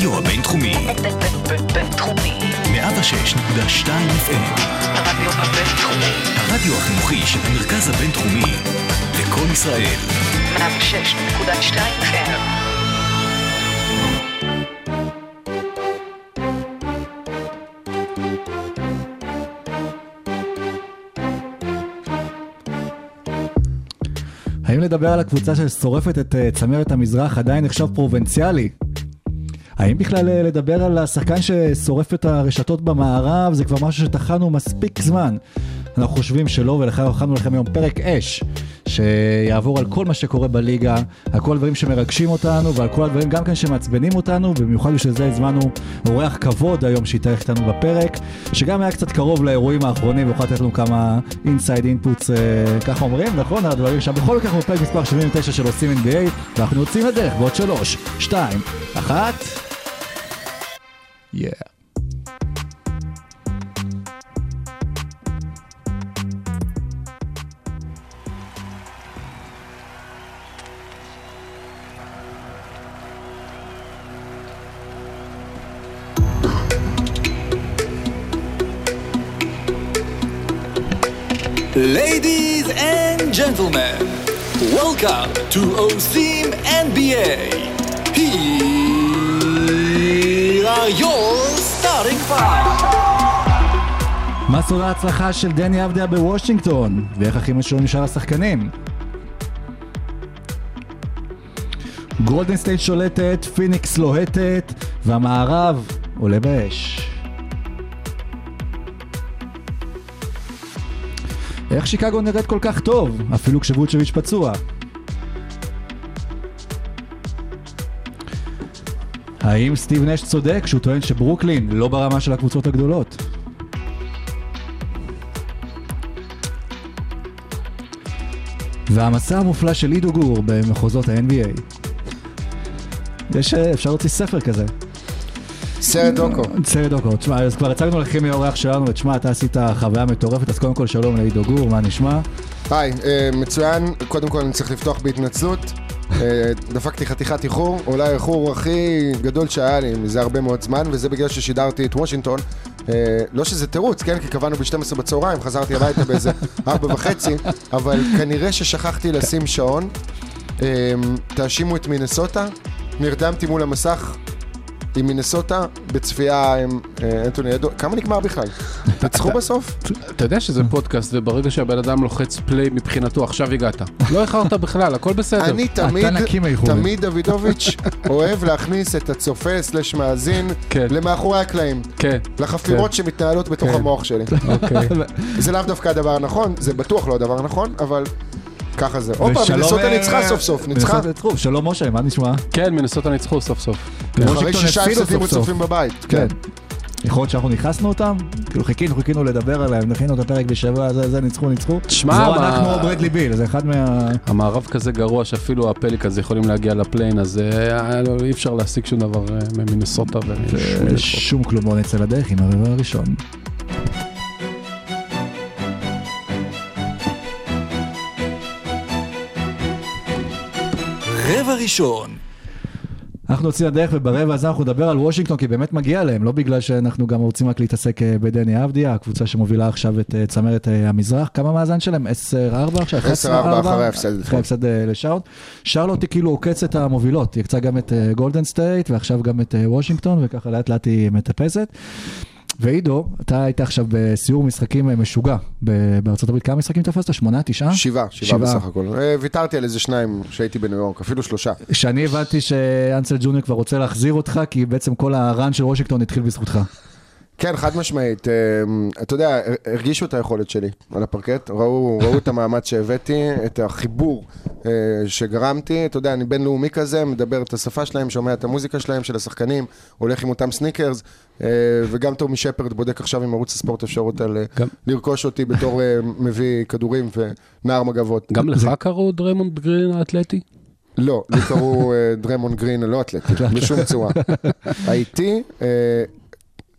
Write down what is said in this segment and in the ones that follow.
הרדיו הבינתחומי. בינתחומי. 106.2 FM. הרדיו הבינתחומי. הרדיו החינוכי של המרכז הבינתחומי. לקום ישראל. 106.2 FM. האם לדבר על הקבוצה ששורפת את אה, צמרת המזרח עדיין נחשב פרובינציאלי? האם בכלל אה, לדבר על השחקן ששורף את הרשתות במערב? זה כבר משהו שטחנו מספיק זמן? אנחנו חושבים שלא ולכן הכנו לכם היום פרק אש שיעבור על כל מה שקורה בליגה, על כל הדברים שמרגשים אותנו ועל כל הדברים גם כן שמעצבנים אותנו במיוחד בשביל זה הזמנו אורח כבוד היום שיתארך איתנו בפרק שגם היה קצת קרוב לאירועים האחרונים ויכול לתת לנו כמה inside אינפוטס ככה אומרים נכון? הדברים שם בכל זאת אנחנו בפרק מספר 79 של עושים NBA ואנחנו יוצאים לדרך בעוד שלוש, שתיים, אחת Yeah. Ladies and gentlemen, welcome to עושים NBA. Here are your starting five. מה סוד ההצלחה של דני אבדיה בוושינגטון? ואיך הכי משלמים שאר השחקנים? גולדן סטייט שולטת, פיניקס לוהטת, והמערב עולה באש. איך שיקגו נראית כל כך טוב, אפילו כשבוצ'ביץ' פצוע? האם סטיב נש צודק כשהוא טוען שברוקלין לא ברמה של הקבוצות הגדולות? והמסע המופלא של עידו גור במחוזות ה-NBA. יש, אה, אפשר להוציא ספר כזה. סרט דוקו. סרט דוקו. תשמע, אז כבר הצגנו לכם מהאורח שלנו, ותשמע, אתה עשית חוויה מטורפת, אז קודם כל שלום לעידו גור, מה נשמע? היי, אה, מצוין. קודם כל אני צריך לפתוח בהתנצלות. אה, דפקתי חתיכת איחור, אולי האיחור הכי גדול שהיה לי מזה הרבה מאוד זמן, וזה בגלל ששידרתי את וושינגטון. אה, לא שזה תירוץ, כן? כי קבענו ב-12 בצהריים, חזרתי הביתה באיזה 4 וחצי, אבל כנראה ששכחתי לשים שעון. אה, תאשימו את מינסוטה, נרדמתי מול המסך עם מינסוטה בצפייה עם אה, אנטוני אדו. כמה נגמר בכלל? ניצחו בסוף? אתה יודע שזה פודקאסט, וברגע שהבן אדם לוחץ פליי מבחינתו, עכשיו הגעת. לא איחרת בכלל, הכל בסדר. אני תמיד. תמיד דוידוביץ' אוהב להכניס את הצופה סלש מאזין כן. למאחורי הקלעים. כן. לחפירות שמתנהלות בתוך כן. המוח שלי. אוקיי. זה לאו דווקא הדבר הנכון, זה בטוח לא הדבר הנכון, אבל ככה זה. הופה, ושלום, מנסוטה אה, ניצחה סוף סוף, ניצחה. שלום משה, מה נשמע? כן, מנסוטה ניצחו סוף סוף. אחרי וושינגטון שישה הפסדים. רצופים בבית. כן. יכול להיות שאנחנו נכנסנו אותם? כאילו חיכינו, חיכינו לדבר עליהם, נכינו את הפרק בשבוע, זה, זה, ניצחו, ניצחו. תשמע, זו מה- אנחנו או ברדלי ביל, זה אחד מה... המערב כזה גרוע שאפילו הפליקאז יכולים להגיע לפליין, אז אה, לא, אי אפשר להשיג שום דבר אה, ממינסוטה. שום כלום לא נצא לדרך עם הרבע הראשון. רבע ראשון. אנחנו יוצאים לדרך וברבע הזה אנחנו נדבר על וושינגטון כי באמת מגיע להם, לא בגלל שאנחנו גם רוצים רק להתעסק אה, בדני אבדיה, הקבוצה שמובילה עכשיו את אה, צמרת אה, המזרח, כמה המאזן שלהם? 10-4 עכשיו? 10-4 אחרי ההפסד. אחרי ההפסד אה, לשארלוט. שארלוט היא כאילו עוקצת המובילות, היא יצאה גם את גולדן סטייט ועכשיו גם את וושינגטון וככה לאט לאט היא מטפסת. ועידו, אתה היית עכשיו בסיור משחקים אה, משוגע ב- בארצות הברית, כמה משחקים תפסת? שמונה, תשעה? שבעה, שבעה. בסך הכל. אה, ויתרתי על איזה שניים שהייתי בניו יורק, אפילו שלושה. שאני הבנתי שאנסלד ג'וניור כבר רוצה להחזיר אותך, כי בעצם כל ה run של וושינגטון התחיל בזכותך. כן, חד משמעית. אה, אתה יודע, הרגישו את היכולת שלי על הפרקט, ראו, ראו את המאמץ שהבאתי, את החיבור אה, שגרמתי. אתה יודע, אני בינלאומי כזה, מדבר את השפה שלהם, שומע את המוזיקה שלהם, של השחקנים, הולך עם אותם סניקרס, אה, וגם טומי שפרד בודק עכשיו עם ערוץ הספורט אפשרות על גם- לרכוש אותי בתור מביא כדורים ונער מגבות. גם לך קראו דריימונד גרין האתלטי? לא, לי קראו דריימונד גרין הלא אתלטי, בשום צורה. הייתי,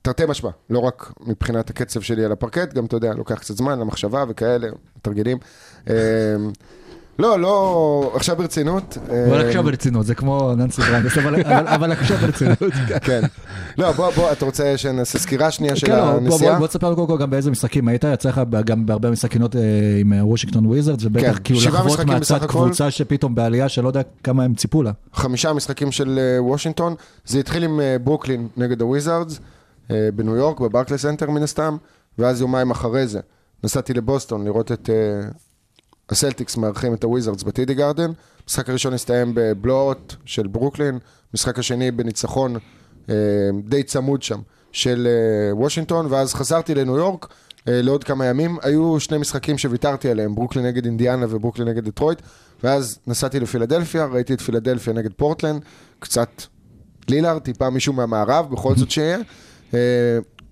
תרתי משמע, לא רק מבחינת הקצב שלי על הפרקט, גם אתה יודע, לוקח קצת זמן למחשבה וכאלה, תרגילים. אה, לא, לא, עכשיו ברצינות. בוא אה, נחשוב ברצינות, זה כמו ננסי ברנדס, אבל- עכשיו ברצינות. כן. לא, בוא, בוא, אתה רוצה שנעשה סקירה שנייה של כן, לא, בוא- בוא הנסיעה? בוא תספר קודם כל גם באיזה משחקים היית, יצא לך גם בהרבה משחקים אה, עם אה, וושינגטון וויזארדס, ובטח כן, כאילו לחוות מהצד. קבוצה שפתאום בעלייה שלא יודע כמה הם ציפו לה. חמישה משחקים של אה, וושינגטון. זה התחיל עם ברוקלין נגד הוויזארדס, אה, בניו יורק, בברקליס סנטר מן הסתם, ואז יומיים אחרי זה נסעתי לבוסטון לראות את אה, הסלטיקס מארחים את הוויזארדס בטידי גרדן. המשחק הראשון הסתיים בblowout של ברוקלין, המשחק השני בניצחון אה, די צמוד שם של אה, וושינגטון, ואז חזרתי לניו יורק. אה, לעוד כמה ימים, היו שני משחקים שוויתרתי עליהם, ברוקלין נגד אינדיאנה וברוקלין נגד דטרויט, ואז נסעתי לפילדלפיה, ראיתי את פילדלפיה נגד פורטלנד, קצת לילארד, טיפה מישהו מהמערב, בכל זאת שיהיה. אה,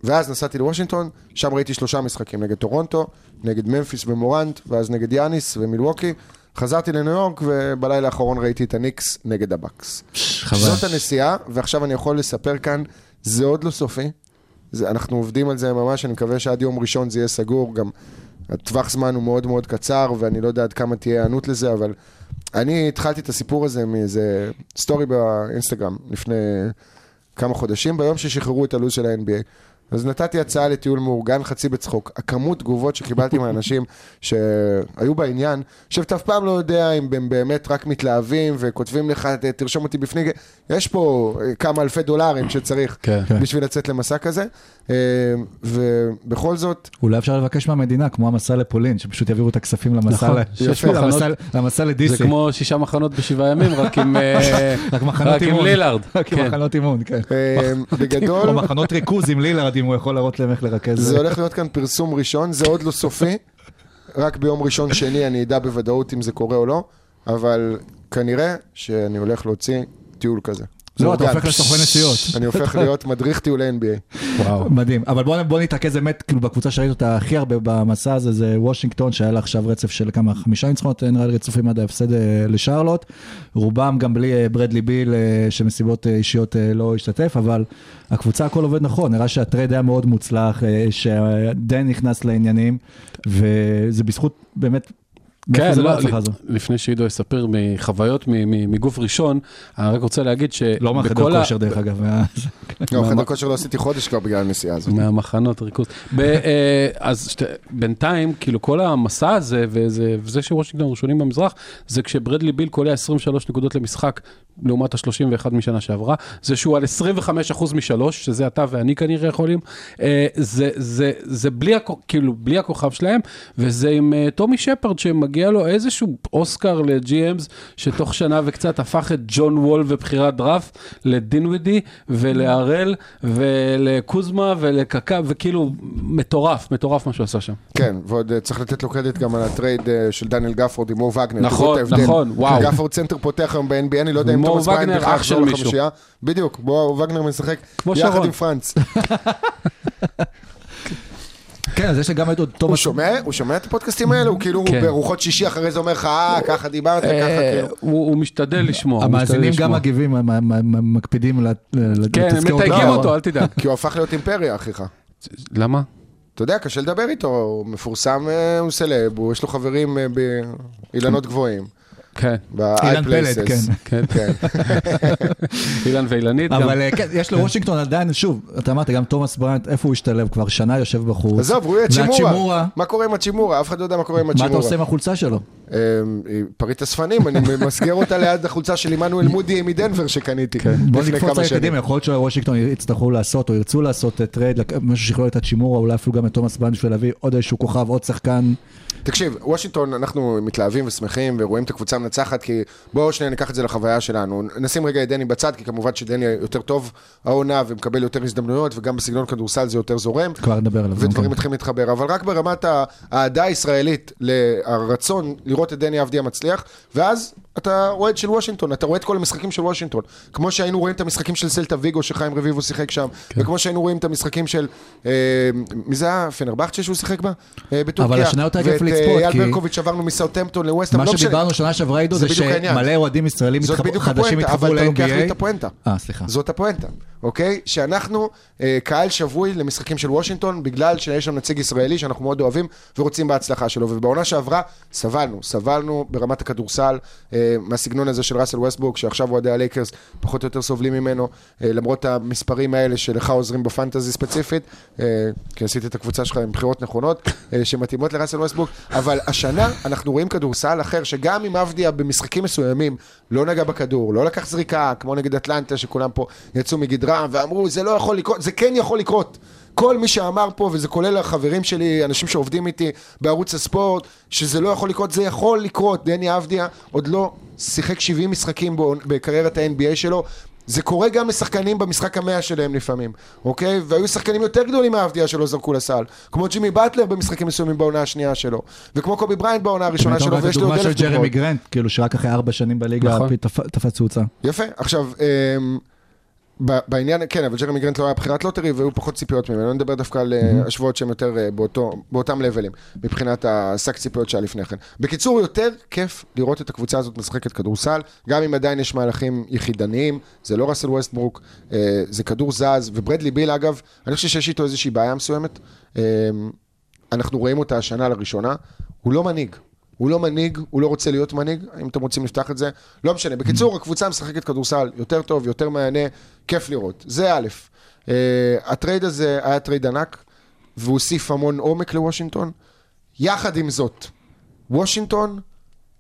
ואז נסעתי לוושינגטון, שם ראיתי שלושה משחקים, נגד טורונטו, נגד ממפיס ומוראנט, ואז נגד יאניס ומילווקי. חזרתי לניו יורק, ובלילה האחרון ראיתי את הניקס נגד הבקס. זאת הנסיעה, ועכשיו אני יכול לספר כאן, זה עוד לא סופי. זה, אנחנו עובדים על זה ממש, אני מקווה שעד יום ראשון זה יהיה סגור, גם הטווח זמן הוא מאוד מאוד קצר, ואני לא יודע עד כמה תהיה היענות לזה, אבל אני התחלתי את הסיפור הזה מאיזה סטורי באינסטגרם לפני כמה חודשים, ביום ששחררו את הלו"ז של ה-NBA. אז נתתי הצעה לטיול מאורגן חצי בצחוק. הכמות תגובות שקיבלתי מאנשים שהיו בעניין, שאתה אף פעם לא יודע אם הם באמת רק מתלהבים וכותבים לך, תרשום אותי בפנים, יש פה אה, כמה אלפי דולרים שצריך כן. בשביל לצאת למסע כזה. אה, ובכל זאת, אולי אפשר לבקש מהמדינה, כמו המסע לפולין, שפשוט יעבירו את הכספים למסע נכון, ל- למסע- מחנות. למסע זה לדיסי. כמו שישה מחנות בשבעה ימים, רק עם אה, רק מחנות רק עם. לילארד. רק עם כן. מחנות אימון, כן. בגדול, או מחנות ריכוז עם לילארד, אם הוא יכול להראות להם איך לרכז. זה הולך להיות כאן פרסום ראשון, זה עוד לא סופי. רק ביום ראשון שני אני אדע בוודאות אם זה קורה או לא, אבל כנראה שאני הולך להוציא טיול כזה. לא, אתה. הופך לסוכן נסיעות. אני הופך להיות מדריך טיולי NBA. וואו. מדהים, אבל בוא, נתרכז באמת, כאילו בקבוצה שראית אותה הכי הרבה במסע הזה, זה וושינגטון, שהיה לה עכשיו רצף של כמה, חמישה ניצחונות, נראה לי רצופים עד ההפסד אה, לשרלוט, רובם גם בלי אה, ברדלי ביל, אה, שמסיבות אישיות לא השתתף, אבל הקבוצה הכל עובד נכון, נראה שה trade היה מאוד מוצלח, שדני נכנס לעניינים, וזה בזכות באמת, כן, לא. לפני שעידו יספר מחוויות מ- מ- מגוף ראשון, אני רק רוצה להגיד לא מהחדר. כושר דרך אגב, לא, מה- חדר כושר לא עשיתי חודש כבר בגלל הנסיעה הזאת. מהמחנות ריכוז. ב- אה, אז שת- בינתיים, כאילו כל המסע הזה, וזה, וזה שוושינגטון ראשונים במזרח, זה כשברדלי ביל קולע 23 נקודות למשחק, לעומת ה-31 משנה שעברה, זה שהוא על 25% משלוש, שזה אתה ואני כנראה יכולים, אה, זה, זה, זה בלי, הכ- כאילו, בלי הכוכב שלהם, וזה עם אה, טומי שפרד, שמגיע לו איזשהו אוסקר ל GMs, שתוך שנה וקצת הפך את ג'ון וול ובחירת דראפט לדינווידי ולהראל ולקוזמה ולקקה, וכאילו מטורף, מטורף מה שהוא עשה שם. כן, ועוד אה, צריך לתת לו קרדיט גם על ה trade אה, של דניאל גפורד עם מו וגנר. נכון. נכון, וואו. גפורד צנטר פותח היום ב-NBA, אני לא יודע אם תומאס בריינט בכלל יחזור. לחמישייה. בדיוק, מו וגנר משחק יחד. עם פרנץ. כן, אז יש לי גם את עוד הוא תומאס, שומע? הוא שומע את הפודקאסטים האלה? הוא כאילו כן. ברוחות שישי אחרי זה אומר לך, אה, ככה דיברת, ככה אה, כאילו. הוא משתדל לשמוע. הוא משתדל המאזינים גם לשמוע. מגיבים, מקפידים ל- ל- כן, הם לתזכר מתייגים. אותו, אל תדאג. כי הוא הפך להיות אימפריה, אחיך. למה? אתה יודע, קשה לדבר איתו, הוא מפורסם, אה, הוא סלב, יש לו חברים אה, באילנות גבוהים. כן, אילן פלד. כן. כן. כן. אילן ואילנית גם. אבל אה, כן, יש לוושינגטון עדיין, שוב, אתה אמרת, גם תומאס בריינט, איפה הוא השתלב כבר? שנה יושב בחוץ. עזוב, הוא יהיה צ'ימורה. מה קורה עם האצ'ימורה? אף אחד לא יודע מה קורה עם מה אתה האצ'ימורה. עושה עם החולצה שלו? אה, פריט אספנים, אני ממסגר אותה ליד החולצה של עמנואל מודיאיי מדנבר שקניתי. בוא נקפוץ שנים. קדימה, יכול להיות שוושינגטון יצטרכו לעשות, או ירצו לעשות trade, לק- משהו שיכול להיות האצ'ימורה, אולי אפילו גם את תומאס בריינט בשביל להביא עוד איזשהו כוכב, עוד שחקן. תקשיב, וושינגטון, אנחנו מתלהבים ושמחים ורואים את הקבוצה מנצחת, כי בואו שניה ניקח את זה לחוויה שלנו. נשים רגע את דני בצד, כי כמובן שדני יותר טוב העונה ומקבל יותר הזדמנויות, וגם בסגנון כדורסל זה יותר זורם. כבר נדבר עליו. ודברים במקום. מתחילים להתחבר, אבל רק ברמת האהדה הישראלית, הרצון לראות את דני אבדיה מצליח, ואז אתה אוהד של וושינגטון, אתה רואה את כל המשחקים של וושינגטון. כמו שהיינו רואים את המשחקים של סלטה ויגו, שחיים רביבו שיחק שם, כן. וכמו שהיינו רואים את המשחקים של... אה, מי זה היה? פנרבכצ'ה שהוא שיחק בה? אה, בטורקיה. אבל השנה יותר כיף ואת, לצפות, אה, אייל כי- ברקוביץ' עברנו מסאוטהמפטון לווסטהאם, מה לא. שדיברנו שנה שעברה עידו זה זה. שמלא אוהדים ישראלים מתחב- חדשים התחברו ל-NBA. אה. זאת הפואנטה, אוקיי? שאנחנו אה, קהל שבוי למשחקים של וושינגטון, בגלל שיש שם נציג ישראלי שאנחנו מאוד אוהבים ורוצים בהצלחה שלו. ובעונה שעברה סבלנו, סבלנו ברמת הכדורסל, אה, מהסגנון הזה של ראסל ווסטבורג, שעכשיו אוהדי הלייקרס פחות או יותר סובלים ממנו, אה, למרות המספרים האלה שלך עוזרים בפנטזי ספציפית, אה, כי עשית את הקבוצה שלך עם בחירות נכונות, אה, שמתאימות לראסל ווסטבורג, אבל השנה אנחנו רואים כדורסל אחר, שגם אם אבדיה במשחקים מסוימים לא נגע בכדור, לא לקח זריקה, כמו נגד אטלנטה, שכולם פה יצאו מגדרם ואמרו, זה לא יכול לקרות, זה כן יכול לקרות. כל מי שאמר פה, וזה כולל החברים שלי, אנשים שעובדים איתי בערוץ הספורט, שזה לא יכול לקרות, זה יכול לקרות. דני אבדיה עוד לא שיחק 70 משחקים בו- בקריירת ה-NBA שלו. זה קורה גם לשחקנים במשחק המאה שלהם לפעמים, אוקיי? והיו שחקנים יותר גדולים מאבדיה שלו זרקו לסל. כמו ג'ימי באטלר במשחקים מסוימים בעונה השנייה שלו. וכמו קובי בריינט בעונה הראשונה שלו, ויש לי עוד של אלף דוגמאות. ג'רמי גרנט, כאילו שרק אחרי ארבע שנים בליגה נכון. תפ- תפס תאוצה. יפה, עכשיו, אמ, בעניין, כן, אבל ג'רמי גרנט לא היה בחירת lottery והיו פחות ציפיות ממנו, אני מדבר דווקא על אה, השוואות שהן יותר אה, באותו, באותם levels, מבחינת השק ציפיות שהיה לפני כן. בקיצור, יותר כיף לראות את הקבוצה הזאת משחקת כדורסל, גם אם עדיין יש מהלכים יחידניים, זה לא ראסל ווסטברוק, אה, זה כדור זז, וברדלי ביל אגב, אני חושב שיש איתו איזושהי בעיה מסוימת, אנחנו רואים אותה השנה לראשונה, הוא לא מנהיג. הוא לא מנהיג, הוא לא רוצה להיות מנהיג, אם אתם רוצים לפתח את זה, לא משנה. בקיצור, הקבוצה משחקת כדורסל יותר טוב, יותר מהנה, כיף לראות. זה א'. אה, ה trade הזה היה trade ענק, והוא הוסיף המון עומק לוושינגטון. יחד עם זאת, וושינגטון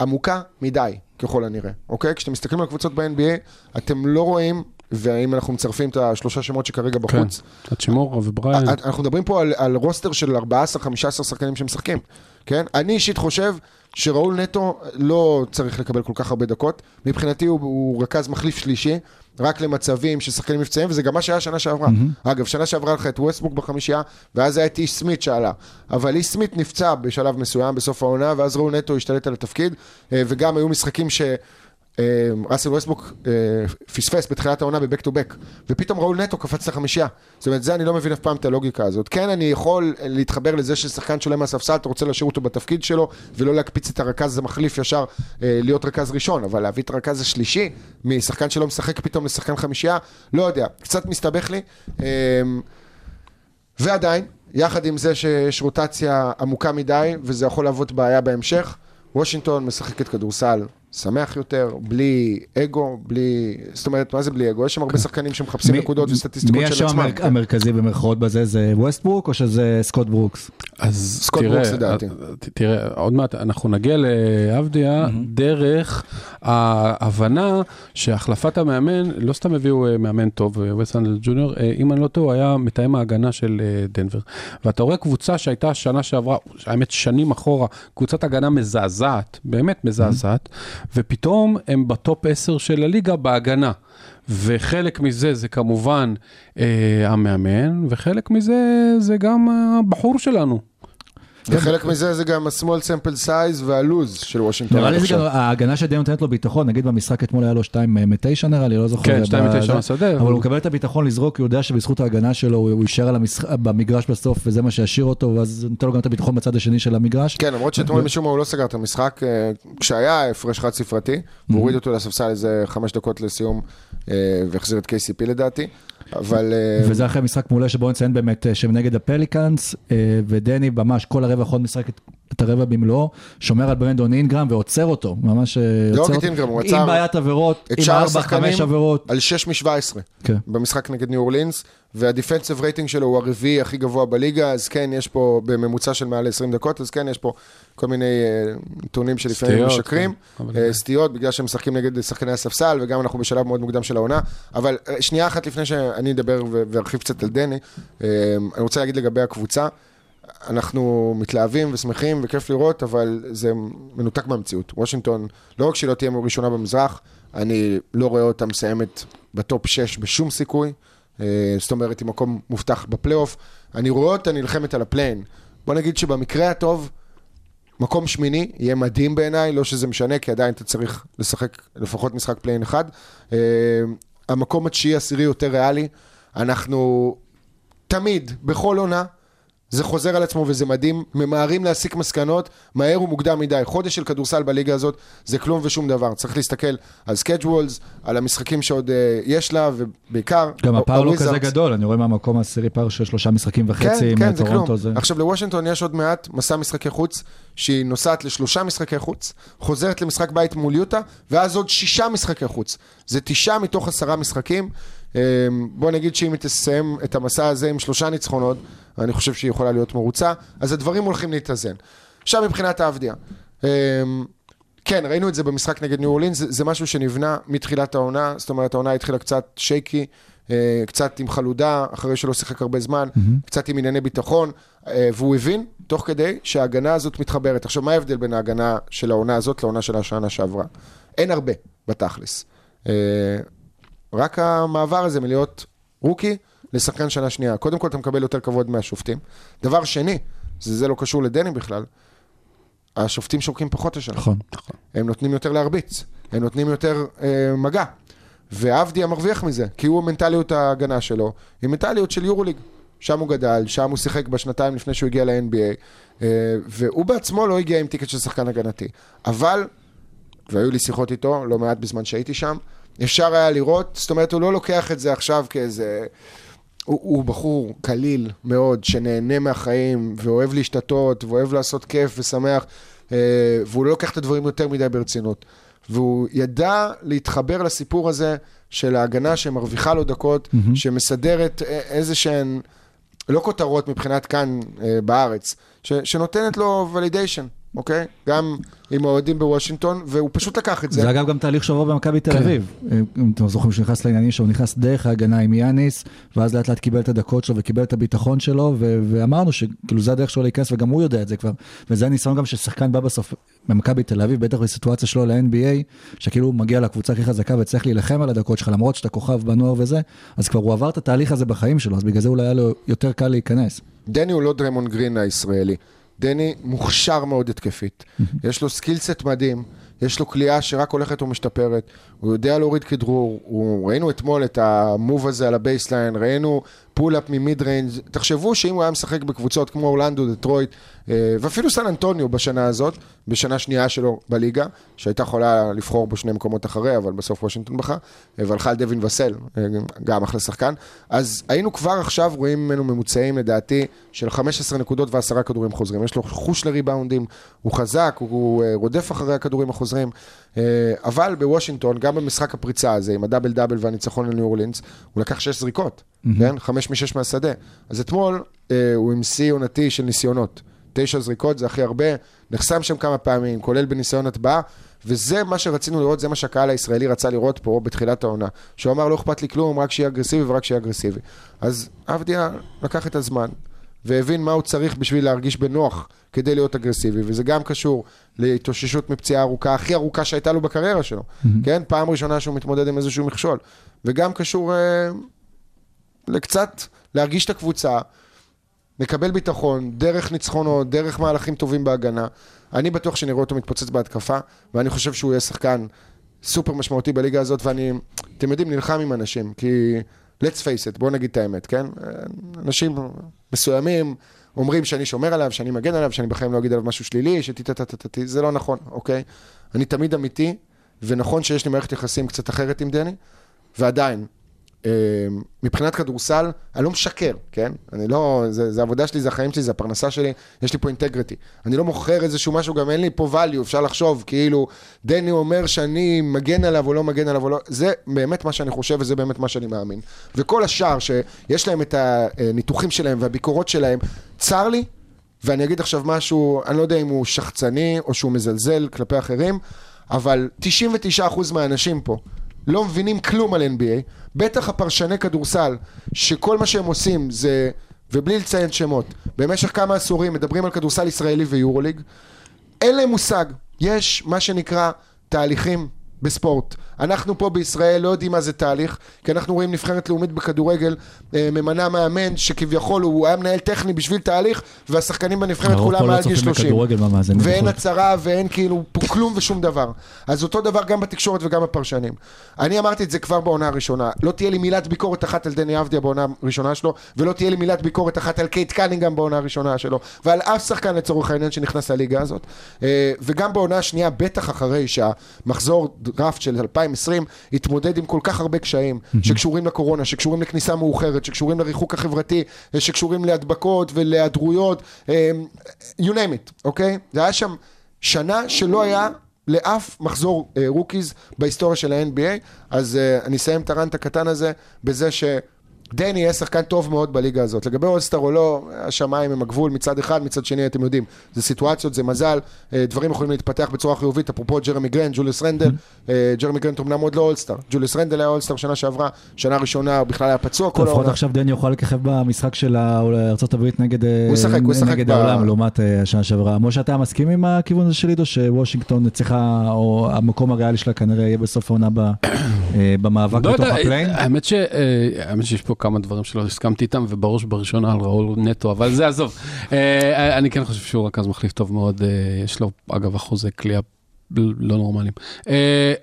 עמוקה מדי, ככל הנראה, אוקיי? כשאתם מסתכלים על קבוצות ב-NBA, אתם לא רואים, ואם אנחנו מצרפים את השלושה שמות שכרגע כן, בחוץ, האצ'ימורה ובריינט. אנחנו מדברים פה על, על roster של 14-15 שחקנים שמשחקים, כן? אני אישית חושב שראול נטו לא צריך לקבל כל כך הרבה דקות. מבחינתי הוא, הוא רכז מחליף שלישי, רק למצבים של שחקנים מבצעיים, וזה גם מה שהיה שנה שעברה. Mm-hmm. אגב, שנה שעברה לך את ווסטברוק בחמישייה, ואז היה את איש סמית שעלה. אבל איש סמית נפצע בשלב מסוים, בסוף העונה, ואז ראול נטו השתלט על התפקיד, אה, וגם היו משחקים ש... אה, ראסל ווסטברוק אה, פספס בתחילת העונה ב back to back, ופתאום ראול נטו קפץ לחמישייה. זאת אומרת, זה אני לא מבין אף פעם את הלוגיקה הזאת. כן, אני יכול להתחבר לזה ששחקן שעולה מהספסל, אתה רוצה להשאיר אותו בתפקיד שלו, ולא להקפיץ את הרכז המחליף ישר אה, להיות רכז ראשון, אבל להביא את הרכז השלישי, משחקן שלא משחק פתאום לשחקן חמישייה, לא יודע, קצת מסתבך לי. אה, ועדיין, יחד עם זה שיש רוטציה עמוקה מדי, וזה יכול להוות בעיה בהמשך, וושינגטון משחקת כדורסל שמח יותר, בלי אגו, בלי... זאת אומרת, מה זה בלי אגו? יש שם הרבה שחקנים שמחפשים מי- נקודות וסטטיסטיקות מי של השם עצמם. המר- המרכזי במרכאות בזה? זה ווסטברוק או שזה סקוט ברוקס? אז סקוט ברוקס לדעתי. אה, ת- תראה, עוד מעט אנחנו נגיע לעבדיה דרך ההבנה שהחלפת המאמן, לא סתם הביאו אה, מאמן טוב, ווס אנסלד ג'וניור, אה, אם אני לא טועה, הוא היה מתאם ההגנה של אה, דנבר. ואתה רואה קבוצה שהייתה שנה שעברה, האמת שנים אחורה, קבוצת הגנה מזעזעת, באמת מזעזעת, ופתאום הם ב top 10 של הליגה בהגנה. וחלק מזה זה כמובן אה, המאמן, וחלק מזה זה גם הבחור שלנו. וחלק מזה זה גם ה-small sample size והלוז של וושינגטון. נראה עד לי זה. גם ההגנה שדי נותנת לו ביטחון, נגיד במשחק אתמול היה לו 2 מ-9 נראה לי, לא זוכר. כן, שתיים ב- מתשע זה. מהשדה, אבל הוא מקבל את הביטחון לזרוק, הוא יודע שבזכות ההגנה שלו הוא יישאר במגרש בסוף, וזה מה שישאיר אותו, ואז נותן לו גם את הביטחון בצד השני של המגרש. כן, למרות שאתמול משום מה הוא לא סגר את המשחק, אה, כשהיה הפרש חד ספרתי, הוא הוריד אותו לספסל איזה חמש דקות לסיום, אה, והחזיר את KCP לדעתי, אבל... אה, וזה אחרי משחק מעולה שבו נציין באמת אה, שהם נגד הפליקאנס, אה, ודני ממש כל הרבע האחרון משחק את- את הרבע במלואו, שומר על ברנדון אינגרם ועוצר אותו, ממש אה, לא עוצר אותו. אינגרם, הוא עצר עם בעיית עבירות, עם שאר 4-5 השחקנים עבירות. על 6 מ-17 כן. במשחק נגד ניו אורלינס, וה defensive rating שלו הוא הרביעי הכי גבוה בליגה, אז כן, יש פה בממוצע של מעל 20 דקות, אז כן, יש פה כל מיני אה, נתונים שלפעמים סטיות, משקרים, כן, אה, סטיות, בגלל שהם משחקים נגד שחקני הספסל, וגם אנחנו בשלב מאוד מוקדם של העונה, אבל אה, שנייה אחת לפני שאני אדבר ו- וארחיב קצת על דני, אני רוצה להגיד לגבי הקבוצה, אנחנו מתלהבים ושמחים וכיף לראות, אבל זה מנותק מהמציאות. וושינגטון, לא רק שהיא לא תהיה ראשונה במזרח, אני לא רואה אותה מסיימת ב top 6 בשום סיכוי. אה, זאת אומרת, עם מקום מובטח בפלייאוף. אני רואה אותה נלחמת על ה play-in. בוא נגיד שבמקרה הטוב, מקום שמיני יהיה מדהים בעיניי, לא שזה משנה, כי עדיין אתה צריך לשחק לפחות משחק play-in אחד. אה, המקום התשיעי עשירי יותר ריאלי. אנחנו תמיד, בכל עונה, זה חוזר על עצמו וזה מדהים, ממהרים להסיק מסקנות, מהר ומוקדם מדי. חודש של כדורסל בליגה הזאת זה כלום ושום דבר. צריך להסתכל על schedules, על המשחקים שעוד uh, יש לה, ובעיקר... גם הפער לא. כזה גדול, אני רואה מהמקום העשירי פער של שלושה משחקים וחצי, כן, כן, זה כלום. זה... עכשיו לוושינגטון יש עוד מעט מסע משחקי חוץ, שהיא נוסעת לשלושה משחקי חוץ, חוזרת למשחק בית מול יוטה, ואז עוד שישה משחקי חוץ. זה תשעה מתוך עשרה משחקים. אה, בוא נגיד שאם היא תסיים את המסע הזה עם שלושה ניצחונות, אני חושב שהיא יכולה להיות מרוצה, אז הדברים הולכים להתאזן. עכשיו מבחינת האבדיה. אה, כן, ראינו את זה במשחק נגד ניו אורלינס, זה, זה משהו שנבנה מתחילת העונה, זאת אומרת העונה התחילה קצת שייקי, אה, קצת עם חלודה, אחרי שלא שיחק הרבה זמן, mm-hmm. קצת עם ענייני ביטחון, אה, והוא הבין, תוך כדי, שההגנה הזאת מתחברת. עכשיו, מה ההבדל בין ההגנה של העונה הזאת לעונה של השנה שעברה? אין הרבה, בתכלס. רק המעבר הזה מלהיות רוקי לשחקן שנה שנייה. קודם כל, אתה מקבל יותר כבוד מהשופטים. דבר שני, זה, זה לא קשור לדני בכלל, השופטים שורקים פחות השנה. נכון. הם נותנים יותר להרביץ, הם נותנים יותר אה, מגע. ועבדיה מרוויח מזה, כי הוא מנטליות ההגנה שלו, היא מנטליות של יורוליג. שם הוא גדל, שם הוא שיחק בשנתיים לפני שהוא הגיע ל-NBA, אה, והוא בעצמו לא הגיע עם טיקט של שחקן הגנתי. אבל, והיו לי שיחות איתו, לא מעט בזמן שהייתי שם, אפשר היה לראות, זאת אומרת, הוא לא לוקח את זה עכשיו כאיזה... הוא, הוא בחור קליל מאוד, שנהנה מהחיים, ואוהב להשתתות, ואוהב לעשות כיף ושמח, אה, והוא לא לוקח את הדברים יותר מדי ברצינות. והוא ידע להתחבר לסיפור הזה של ההגנה שמרוויחה לו דקות, mm-hmm. שמסדרת אה, איזה שהן, לא כותרות מבחינת כאן אה, בארץ, ש, שנותנת לו ולידיישן, אוקיי? גם עם האוהדים בוושינגטון, והוא פשוט לקח את זה. זה אגב גם תהליך שעבר במכבי תל כן. אביב. אם אתם זוכרים שהוא נכנס לעניינים שהוא נכנס דרך ההגנה עם יאניס, ואז לאט לאט קיבל את הדקות שלו וקיבל את הביטחון שלו, ואמרנו שכאילו זה הדרך שלו להיכנס, וגם הוא יודע את זה כבר. וזה הניסיון גם ששחקן בא בסוף במכבי תל אביב, בטח בסיטואציה שלו ל-NBA, שכאילו הוא מגיע לקבוצה הכי חזקה וצריך להילחם על הדקות שלך, למרות שאתה כוכב בנוער וזה, אז כבר הוא עבר את התהליך הזה בחיים שלו, אז בגלל זה אולי היה לו יותר קל להיכנס. דני הוא לא דריימונד גרין הישראלי. דני מוכשר מאוד התקפית. יש לו skillset מדהים, יש לו קליעה שרק הולכת ומשתפרת, הוא יודע להוריד כדרור, הוא... ראינו אתמול את ה move הזה על ה baseline, ראינו pull-up מ mid range, תחשבו שאם הוא היה משחק בקבוצות כמו אורלנדו, דטרויט, אה, ואפילו סן אנטוניו בשנה הזאת, בשנה שנייה שלו בליגה, שהייתה יכולה לבחור בו שני מקומות אחרי, אבל בסוף וושינגטון בחר, אה, והלכה על דווין וסל, אה, גם אחלה שחקן, אז היינו כבר עכשיו רואים ממנו ממוצעים לדעתי של 15 נקודות ועשרה כדורים חוזרים. יש לו חוש לריבאונדים, הוא חזק, הוא רודף אחרי הכדורים החוזרים, אבל בוושינגטון, גם במשחק הפריצה הזה, עם הדאבל דאבל והניצחון לניו אורלינס, הוא לקח שש זריקות, כן? חמש משש מהשדה. אז אתמול אה, הוא עם שיא עונתי של ניסיונות. תשע זריקות זה הכי הרבה, נחסם שם כמה פעמים, כולל בניסיון הטבעה, וזה מה שרצינו לראות, זה מה שהקהל הישראלי רצה לראות פה בתחילת העונה. שהוא אמר, לא אכפת לי כלום, רק שיהיה אגרסיבי ורק שיהיה אגרסיבי. אז עבדיה לקח את הזמן, והבין מה הוא צריך בשביל להרגיש בנוח כדי להיות אגרסיבי, וזה גם קשור להתאוששות מפציעה ארוכה, הכי ארוכה שהייתה לו בקריירה שלו, כן? פעם ראשונה שהוא מתמודד עם איזשהו מכשול. וגם קשור אה, לקצת להרגיש את הקבוצה, לקבל ביטחון, דרך ניצחונות, דרך מהלכים טובים בהגנה. אני בטוח שנראה אותו מתפוצץ בהתקפה, ואני חושב שהוא יהיה שחקן סופר משמעותי בליגה הזאת, ואני, אתם יודעים, נלחם עם אנשים, כי let's face it, בואו נגיד את האמת, כן? אנשים מסוימים אומרים שאני שומר עליו, שאני מגן עליו, שאני בחיים לא אגיד עליו משהו שלילי, אה, מבחינת כדורסל, אני לא משקר, כן? אני לא, זה, זה העבודה שלי, זה החיים שלי, זה הפרנסה שלי, יש לי פה אינטגריטי. אני לא מוכר איזשהו משהו, גם אין לי פה value, אפשר לחשוב, כאילו, דני אומר שאני מגן עליו או לא מגן עליו או לא, זה באמת מה שאני חושב וזה באמת מה שאני מאמין. וכל השאר שיש להם את הניתוחים שלהם והביקורות שלהם, צר לי, ואני אגיד עכשיו משהו, אני לא יודע אם הוא שחצני או שהוא מזלזל כלפי אחרים, אבל 99% מהאנשים פה לא מבינים כלום על NBA, בטח הפרשני כדורסל, שכל מה שהם עושים זה, ובלי לציין שמות, במשך כמה עשורים מדברים על כדורסל ישראלי ויורוליג, אין להם מושג. יש מה שנקרא תהליכים בספורט. אנחנו פה בישראל לא יודעים מה זה תהליך, כי אנחנו רואים נבחרת לאומית בכדורגל אה, ממנה מאמן שכביכול הוא היה מנהל טכני בשביל תהליך, והשחקנים בנבחרת כולם מעל גיל צופים 30. בכדורגל מהמאזינים ואין בחו"ל. הצהרה ואין כאילו פה כלום ושום דבר. אז אותו דבר גם בתקשורת וגם בפרשנים. אני אמרתי את זה כבר בעונה הראשונה, לא תהיה לי מילת ביקורת אחת על דני אבדיה בעונה הראשונה שלו, ולא תהיה לי מילת ביקורת אחת על קייט קנינגהם בעונה הראשונה שלו, ועל אף שחקן לצורך העניין שנכנס לליגה הזאת. אה, וגם בעונה השנייה, בטח אחרי שהמחזור דראפט של 2020 התמודד עם כל כך הרבה קשיים, שקשורים לקורונה, שקשורים לכניסה מאוחרת, שקשורים לריחוק החברתי, שקשורים להדבקות ולהיעדרויות, אה, you name it, אוקיי? זה היה שם שנה שלא היה לאף מחזור אה, rookies בהיסטוריה של ה-NBA, אז אה, אני אסיים את ה rant הקטן הזה בזה שדני יהיה שחקן טוב מאוד בליגה הזאת. לגבי all-star או לא, השמיים הם הגבול מצד אחד, מצד שני אתם יודעים, זה סיטואציות, זה מזל, אה, דברים יכולים להתפתח בצורה חיובית, אפרופו ג'רמי גרנט, ג'וליוס רנדל, אה, ג'רמי גרנט אמנם עוד לא all-star, ג'וליוס רנדל היה all-star שנה שעברה, שנה ראשונה הוא בכלל היה פצוע כל העונה. עכשיו דני יוכל לככב במשחק של ארה"ב נגד אה, העולם לעומת השנה שעברה. משה, אתה מסכים עם הכיוון הזה של עידו, שוושינגטון צריכה, או המקום הריאלי שלה כנראה יהיה בסוף העונה במאבק לא בתוך יודע, ה play-in? האמת ש- אה, האמת שיש פה כמה דברים שלא הסכמתי איתם, ובראש ובראשונה על ראול נטו, אבל זה עזוב. אה, אני כן חושב שהוא רכז מחליף טוב מאוד, אה, יש לו אגב אחוזי קליעה לא נורמליים. אה,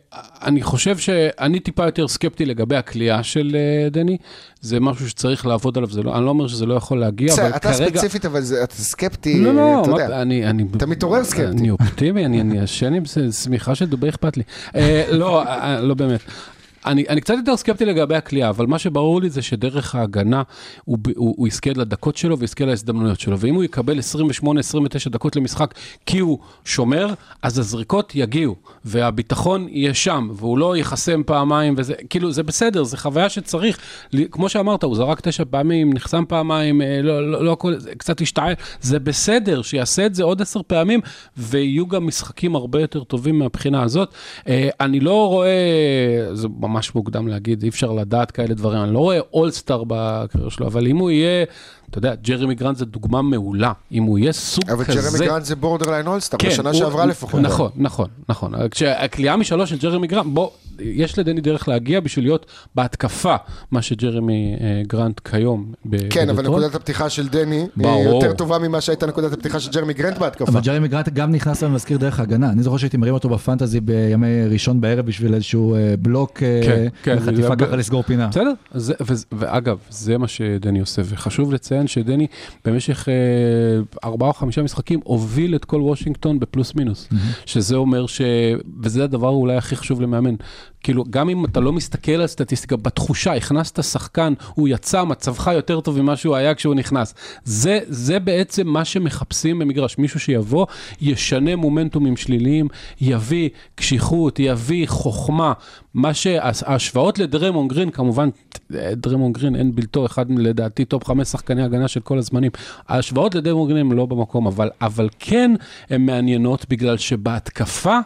אני חושב שאני טיפה יותר סקפטי לגבי הכלייה של אה, דני, זה משהו שצריך לעבוד עליו, זה לא- אני לא אומר שזה לא יכול להגיע, אבל בסדר, אתה כרגע... ספציפית, אבל זה- אתה סקפטי, לא, לא, אתה מה- יודע. אני, אני, אתה מתעורר סקפטי. אני אופטימי, אני, ישן עם זה, שמיכה של דובי אכפת לי. אה, לא, אה, לא באמת. אני, אני קצת יותר סקפטי לגבי הכלייה, אבל מה שברור לי זה שדרך ההגנה הוא, הוא, הוא יזכה לדקות שלו ויזכה להזדמנויות שלו, ואם הוא יקבל 28-29 דקות למשחק כי הוא שומר, אז הזריקות יגיעו, והביטחון יהיה שם, והוא לא ייחסם פעמיים, וזה, כאילו, זה בסדר, זה חוויה שצריך, כמו שאמרת, הוא זרק תשע פעמים, נחסם פעמיים, אה, לא, לא, לא הכל, קצת השתעל, זה בסדר, שיעשה את זה עוד עשר פעמים, ויהיו גם משחקים הרבה יותר טובים מהבחינה הזאת. אה, אני לא רואה, זה ממש מוקדם להגיד, אי אפשר לדעת כאלה דברים, אני לא רואה אולסטאר בקריירה שלו, אבל אם הוא יהיה, אתה יודע, ג'רמי גרנט זה דוגמה מעולה, אם הוא יהיה סוג אבל כזה... ג'רמי גרנט זה borderline all-star, כן, בשנה הוא- שעברה הוא- לפחות. נכון, נכון, נכון. כשהקליעה משלוש של ג'רמי גרנט, בוא, יש לדני דרך להגיע בשביל להיות בהתקפה, מה שג'רמי אה, גרנט כיום. ב- כן, אבל. נקודת הפתיחה של דני היא ברור. יותר טובה ממה שהייתה נקודת הפתיחה של ג'רמי גרנט בהתקפה. אבל ג'רמי גרנט גם נכנס למזכיר דרך ההגנה. אני זוכר שהייתי מרים אותו ב fantasy בימי ראשון בערב בשביל איזשהו אה, בלוק, אה, כן, כן, וחטיפה ככה לסגור פינה. בסדר, זה, וזה, ואגב, זה מה שדני עושה, וחשוב לציין שדני במשך אה, ארבעה או חמישה משחקים הוביל את כל וושינגטון בפלוס מינוס, שזה אומר ש... וזה הדבר אולי הכי חשוב למאמן. כאילו, גם אם אתה לא מסתכל על סטטיסטיקה, בתחושה, הכנסת שחקן, הוא יצא, מצבך יותר טוב ממה שהוא היה כשהוא נכנס. זה, זה בעצם מה שמחפשים במגרש, מישהו שיבוא, ישנה מומנטומים שליליים, יביא קשיחות, יביא חוכמה. מה שההשוואות לדריימונד גרין, כמובן, דריימונד גרין אין בלתו, אחד לדעתי top חמש שחקני הגנה של כל הזמנים. ההשוואות לדריימונד גרין הם לא במקום, אבל, אבל כן הן מעניינות בגלל שבהתקפה,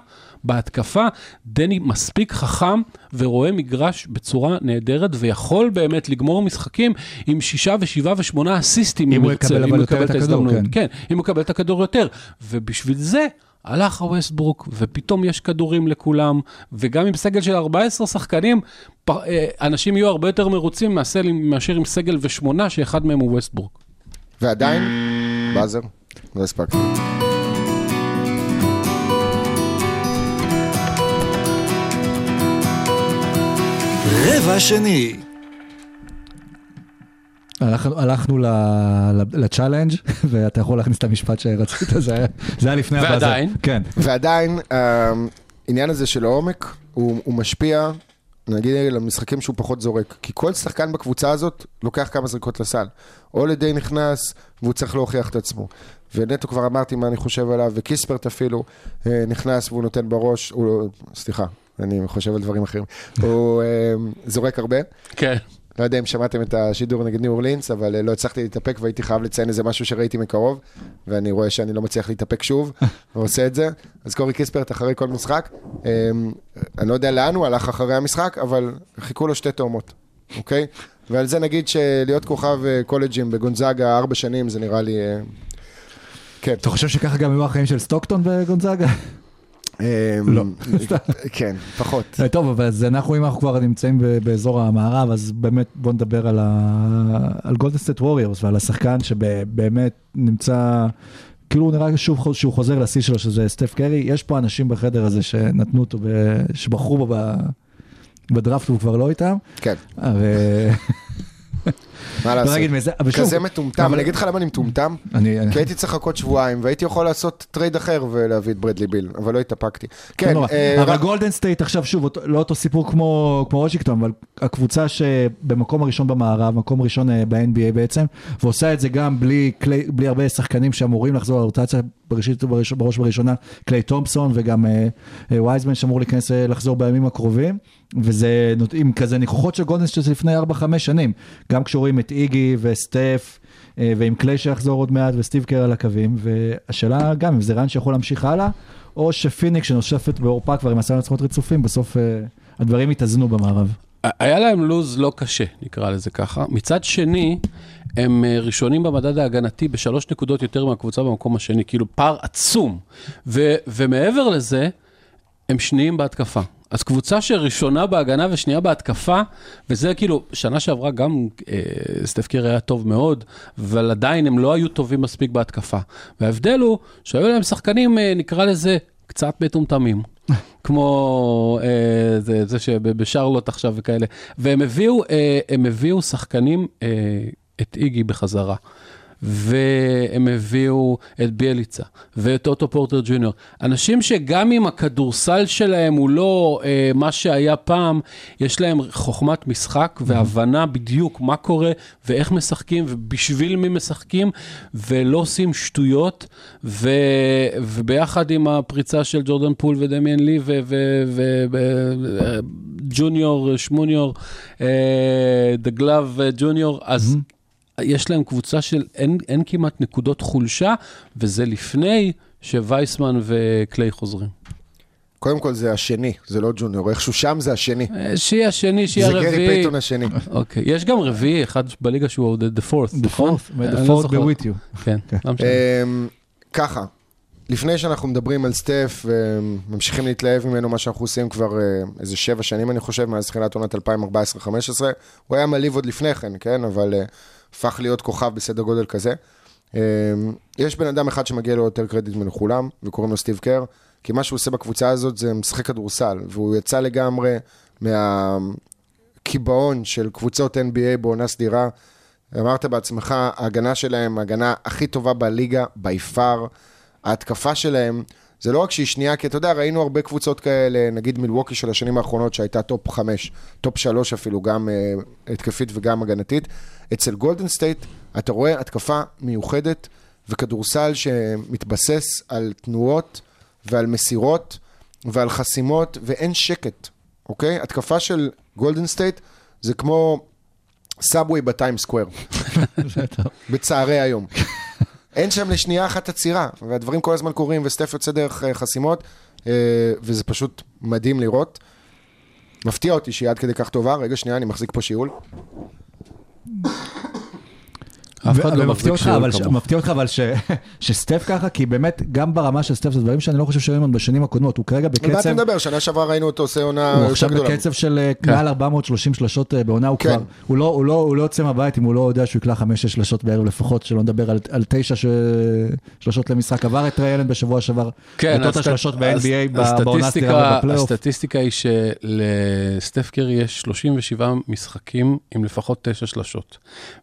בהתקפה, דני מספיק חכם ורואה מגרש בצורה נהדרת ויכול באמת לגמור משחקים עם שישה ושבעה ושמונה אסיסטים. אם הוא יקבל אבל הוא יותר יקבל את הכדור, ההזדמנות. כן. כן, אם הוא יקבל את הכדור יותר. ובשביל זה הלך הווסטברוק, ופתאום יש כדורים לכולם, וגם עם סגל של 14 שחקנים, אה, אנשים יהיו הרבה יותר מרוצים מאשר, מאשר עם סגל ושמונה, שאחד מהם הוא ווסטברוק. ועדיין, באזר, לא הספקתי. רבע שני. הלכנו- הלכנו ל- ל- לצ'אלנג' ואתה יכול להכניס את המשפט שרצית, זה היה- זה היה לפני הבאזר. ועדיין? כן. ועדיין, העניין הזה של העומק, הוא, הוא משפיע, נגיד, על המשחקים שהוא פחות זורק. כי כל שחקן בקבוצה הזאת לוקח כמה זריקות לסל. או לידי נכנס, והוא צריך להוכיח את עצמו. ונטו כבר אמרתי מה אני חושב עליו, וקיספרט אפילו אה, נכנס והוא נותן בראש, הוא, לא- סליחה, אני חושב על דברים אחרים. הוא אה, זורק הרבה. כן. לא יודע אם שמעתם את השידור נגד ניו אורלינס, אבל אה, לא הצלחתי להתאפק והייתי חייב לציין איזה משהו שראיתי מקרוב, ואני רואה שאני לא מצליח להתאפק שוב, ועושה את זה. אז קורי קיספרט אחרי כל משחק, אה, אני לא יודע לאן הוא הלך אחרי המשחק, אבל חיכו לו שתי תאומות, אוקיי? ועל זה נגיד שלהיות כוכב אה, קולג'ים בגונזאגה ארבע שנים, זה נראה לי... אה, כן. אתה חושב שככה גם היו החיים של סטוקטון וגונזאגה? לא. כן, פחות. אה, טוב, אבל אז אנחנו, אם אנחנו כבר נמצאים באזור המערב, אז באמת בוא נדבר על, ה... על גולדן סטייט ווריורס ועל השחקן שבאמת נמצא, כאילו הוא נראה שוב שהוא חוזר לשיא שלו, שזה סטף קרי. יש פה אנשים בחדר הזה שנתנו אותו. שבחרו בו. בדראפט והוא כבר לא איתם. כן. מה לעשות? כזה מטומטם, אבל- אני אגיד לך למה אני מטומטם? כי הייתי צריך לחכות שבועיים, והייתי יכול לעשות טרייד אחר ולהביא את ברדלי ביל, אבל לא התאפקתי. כן. אה, אבל גולדן סטייט עכשיו, שוב, לא אותו סיפור כמו כמו וושינגטון, אבל הקבוצה שבמקום הראשון במערב, מקום ראשון אה, ב-NBA בעצם, ועושה את זה גם בלי הרבה שחקנים שאמורים לחזור לרוטציה בראשית בראש ובראשונה, קליי תומפסון וגם אה, וייזמן שאמור להיכנס לחזור בימים הקרובים, וזה עם כזה ניחוחות של גולדן סטייט לפני 4-5 שנים, גם כשרואים את איגי וסטף. אה, ועם קליי שיחזור עוד מעט וסטיב קר על הקווים, והשאלה גם אם זה רן שיכול להמשיך הלאה, או שפיניק שנושפת בעורפה כבר עם עשרה ניצחונות רצופים, בסוף אה, הדברים יתאזנו במערב. היה להם לוז לא קשה, נקרא לזה ככה. מצד שני, הם אה, ראשונים במדד ההגנתי בשלוש נקודות יותר מהקבוצה במקום השני, כאילו פער עצום. ו- ומעבר לזה, הם שניים בהתקפה. אז קבוצה שראשונה בהגנה ושנייה בהתקפה, וזה כאילו, שנה שעברה גם אה, סטף קרי היה טוב מאוד, אבל עדיין הם לא היו טובים מספיק בהתקפה. וההבדל הוא שהיו להם שחקנים, אה, נקרא לזה, קצת מטומטמים. כמו אה, זה, זה שבשרלוט עכשיו וכאלה. והם הביאו, אה, הם הביאו שחקנים, אה, את איגי בחזרה. והם הביאו את ביאליצה ואת אוטו פורטר ג'וניור. אנשים שגם אם הכדורסל שלהם הוא לא אה, מה שהיה פעם, יש להם חוכמת משחק והבנה בדיוק מה קורה ואיך משחקים ובשביל מי משחקים, ולא עושים שטויות, ו, וביחד עם הפריצה של ג'ורדן פול ודמיאן לי וג'וניור, שמוניור, דה glove ג'וניור, אז... יש להם קבוצה של אין, אין כמעט נקודות חולשה, וזה לפני שווייזמן וקליי חוזרים. קודם כל זה השני, זה לא ג'וניור, איכשהו שם זה השני. אה, שיהיה השני, שיהיה זה גרי. פייתון השני. אוקיי, יש גם רביעי, אחד בליגה שהוא the fourth, נכון? the לא fourth זוכר. be with you. כן, לא משנה. אמ, ככה, לפני שאנחנו מדברים על סטף וממשיכים להתלהב ממנו, מה שאנחנו עושים כבר אה, איזה שבע שנים, אני חושב, מאז תחילת עונת 2014-2015, הוא היה מלהיב עוד לפני כן, כן? אבל אה, הפך להיות כוכב בסדר גודל כזה. אמ, יש בן אדם אחד שמגיע לו יותר קרדיט מכולם, וקוראים לו סטיב קר, כי מה שהוא עושה בקבוצה הזאת זה משחק כדורסל, והוא יצא לגמרי מהקיבעון של קבוצות NBA בעונה סדירה. אמרת בעצמך, ההגנה שלהם, ההגנה הכי טובה בליגה, by far. ההתקפה שלהם, זה לא רק שהיא שנייה, כי אתה יודע, ראינו הרבה קבוצות כאלה, נגיד מילווקי של השנים האחרונות, שהייתה טופ 5, טופ 3 אפילו, גם uh, התקפית וגם הגנתית. אצל גולדן סטייט, אתה רואה התקפה מיוחדת וכדורסל שמתבסס על תנועות ועל מסירות ועל חסימות, ואין שקט, אוקיי? התקפה של גולדן סטייט זה כמו subway בטיים סקוואר, בצהרי היום. אין שם לשנייה אחת עצירה, והדברים כל הזמן קורים, וסטף יוצא דרך אה, חסימות, אה, וזה פשוט מדהים לראות. מפתיע אותי שהיא עד כדי כך טובה, רגע שנייה, אני מחזיק פה שיעול. אף אחד לא מחזיק אותך, שיעור אבל ש- כמוך. מפתיע אותך אבל ש- שסטף ככה, כי באמת, גם ברמה של סטף זה דברים שאני לא חושב שהיו לנו בשנים הקודמות, הוא כרגע על מה אתה בקצב, מדבר? שנה שעברה ראינו אותו עושה עונה הוא עכשיו גדולה. בקצב של אה, מעל 430 שלשות אה, בעונה, הוא כן. כבר, הוא לא- הוא לא הוא לא יוצא מהבית אם הוא לא יודע שהוא יקלע 5-6 שלשות בערב לפחות, שלא נדבר על- על 9 שלשות למשחק, עבר את ריילן בשבוע שעבר, כן, את אותה הסט- שלשות הס- ב-NBA בעונה הסדירה ובפלייאוף. הסטטיסטיקה היא שלסטף קרי יש 37 משחקים עם לפחות 9 שלשות.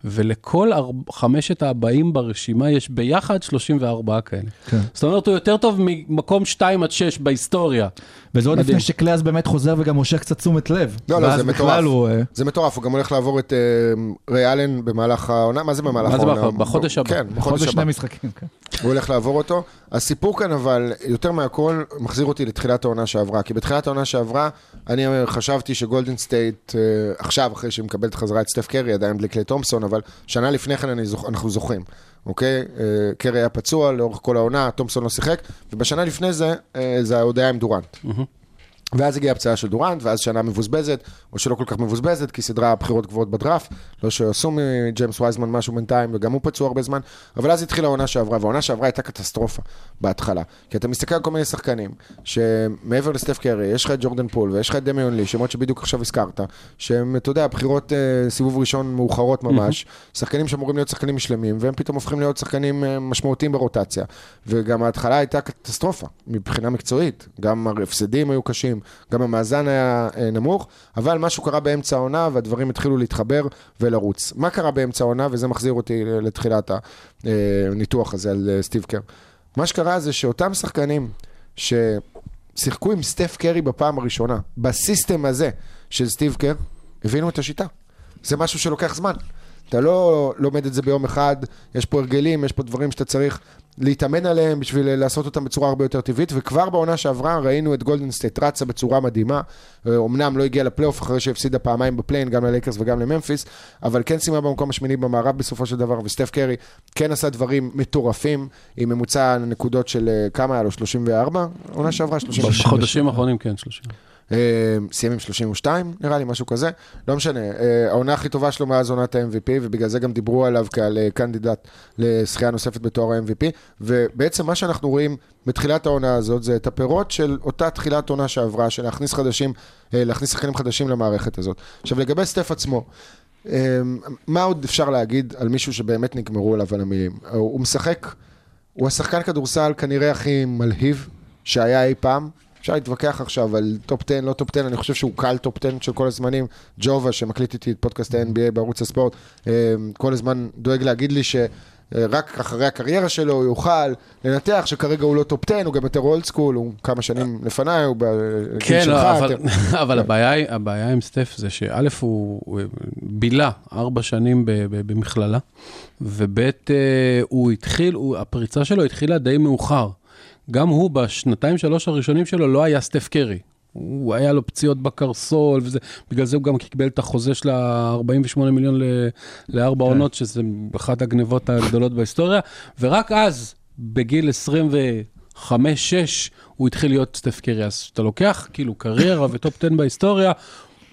ולכל חמשת הבאים ברשימה יש ביחד 34 כאלה. כן. זאת אומרת, הוא יותר טוב ממקום 2 עד 6 בהיסטוריה. וזה עוד. לפני שקליאז באמת חוזר וגם מושך קצת תשומת לב. לא, לא, זה מטורף. הוא, אה, זה מטורף, הוא גם הולך לעבור את אה, ריי אלן במהלך העונה, מה זה במהלך מה זה העונה? במהלך- בחודש הבא. כן, בחודש הבא. משחקים. כן. הוא הולך לעבור אותו. הסיפור כאן אבל, יותר מהכל, מחזיר אותי לתחילת העונה שעברה. כי בתחילת העונה שעברה, אני חשבתי שגולדן סטייט, אה, עכשיו, אחרי שהיא מקבלת חזרה את סטף קרי, עדיין בלי קליי תומפסון, אבל שנה לפני כן זוכ... אנחנו זוכרים, אוקיי? אה, קרי היה פצוע לאורך כל העונה, תומפסון לא שיחק, ובשנה לפני זה, אה, זה עוד היה עם דורנט. ואז הגיעה הפציעה של דורנט, ואז שנה מבוזבזת, או שלא כל כך מבוזבזת, כי סדרה בחירות גבוהות בדראפט, לא שעשו מג'יימס וייזמן משהו בינתיים, וגם הוא פצוע הרבה זמן, אבל אז התחילה העונה שעברה, והעונה שעברה הייתה קטסטרופה בהתחלה. כי אתה מסתכל על כל מיני שחקנים, שמעבר לסטף קרי, יש לך את ג'ורדן פול, ויש לך את דמיאן לי, שמות שבדיוק עכשיו הזכרת, שהם, אתה יודע, בחירות אה, סיבוב ראשון מאוחרות ממש, שחקנים שאמורים להיות שחקנים שלמים, והם פתאום הופכים להיות שחקנים אה, משמעותיים ברוטציה. וגם ההתחלה הייתה קטסטרופה, מבחינה מקצועית. גם ההפסדים היו קשים, גם המאזן היה אה, נמוך, אבל משהו קרה באמצע העונה, והדברים התחילו להתחבר ולרוץ. מה קרה באמצע העונה, וזה מחזיר אותי לתחילת הניתוח הזה על אה, סטיב קר. מה שקרה זה שאותם שחקנים ששיחקו עם סטף קרי בפעם הראשונה, ב system הזה של סטיב קר, הבינו את השיטה. זה משהו שלוקח זמן. אתה לא לומד את זה ביום אחד, יש פה הרגלים, יש פה דברים שאתה צריך להתאמן עליהם בשביל לעשות אותם בצורה הרבה יותר טבעית, וכבר בעונה שעברה ראינו את גולדן סטייט רצה בצורה מדהימה, אמנם לא הגיעה לפלייאוף אחרי שהפסידה פעמיים ב play-in, גם ללייקרס וגם לממפיס, אבל כן סיימה במקום השמיני במערב בסופו של דבר, וסטף קרי כן עשה דברים מטורפים, עם ממוצע נקודות של אה, כמה היה לו? 34? עונה שעברה? 36. בחודשים האחרונים כן, 30. אה, סיים עם 32, נראה לי, משהו כזה. לא משנה, אה, העונה הכי טובה שלו מאז עונת ה-MVP, ובגלל זה גם דיברו עליו כעל אה, קנדידט לזכייה נוספת בתואר ה-MVP. ובעצם מה שאנחנו רואים בתחילת העונה הזאת, זה את הפירות של אותה תחילת עונה שעברה, של להכניס חדשים, להכניס שחקנים חדשים למערכת הזאת. עכשיו, לגבי סטף עצמו, מה עוד אפשר להגיד על מישהו שבאמת נגמרו עליו על המילים? הוא משחק, הוא השחקן כדורסל כנראה הכי מלהיב שהיה אי פעם. אפשר להתווכח עכשיו על טופ 10, לא טופ 10, אני חושב שהוא קל טופ 10 של כל הזמנים. ג'ובה, שמקליט איתי את פודקאסט ה-NBA בערוץ הספורט, אה, כל הזמן דואג להגיד לי שרק אחרי הקריירה שלו הוא יוכל לנתח שכרגע הוא לא טופ 10, הוא גם יותר old school, הוא כמה שנים לפניי, הוא בגיל כן, שלך. לא, אבל, אתם- אבל הבעיה, עם סטף זה שא' הוא הוא בילה ארבע שנים ב- ב- במכללה, וב' אה, הוא התחיל, הוא, הפריצה שלו התחילה די מאוחר. גם הוא בשנתיים שלוש הראשונים שלו לא היה סטף קרי. הוא היה לו פציעות בקרסול וזה, בגלל זה הוא גם קיבל את החוזה של ה-48 מיליון לארבע עונות, שזה אחת הגנבות הגדולות בהיסטוריה, ורק אז, בגיל 25-6, הוא התחיל להיות סטף קרי. אז כשאתה לוקח כאילו קריירה וטופ 10 בהיסטוריה,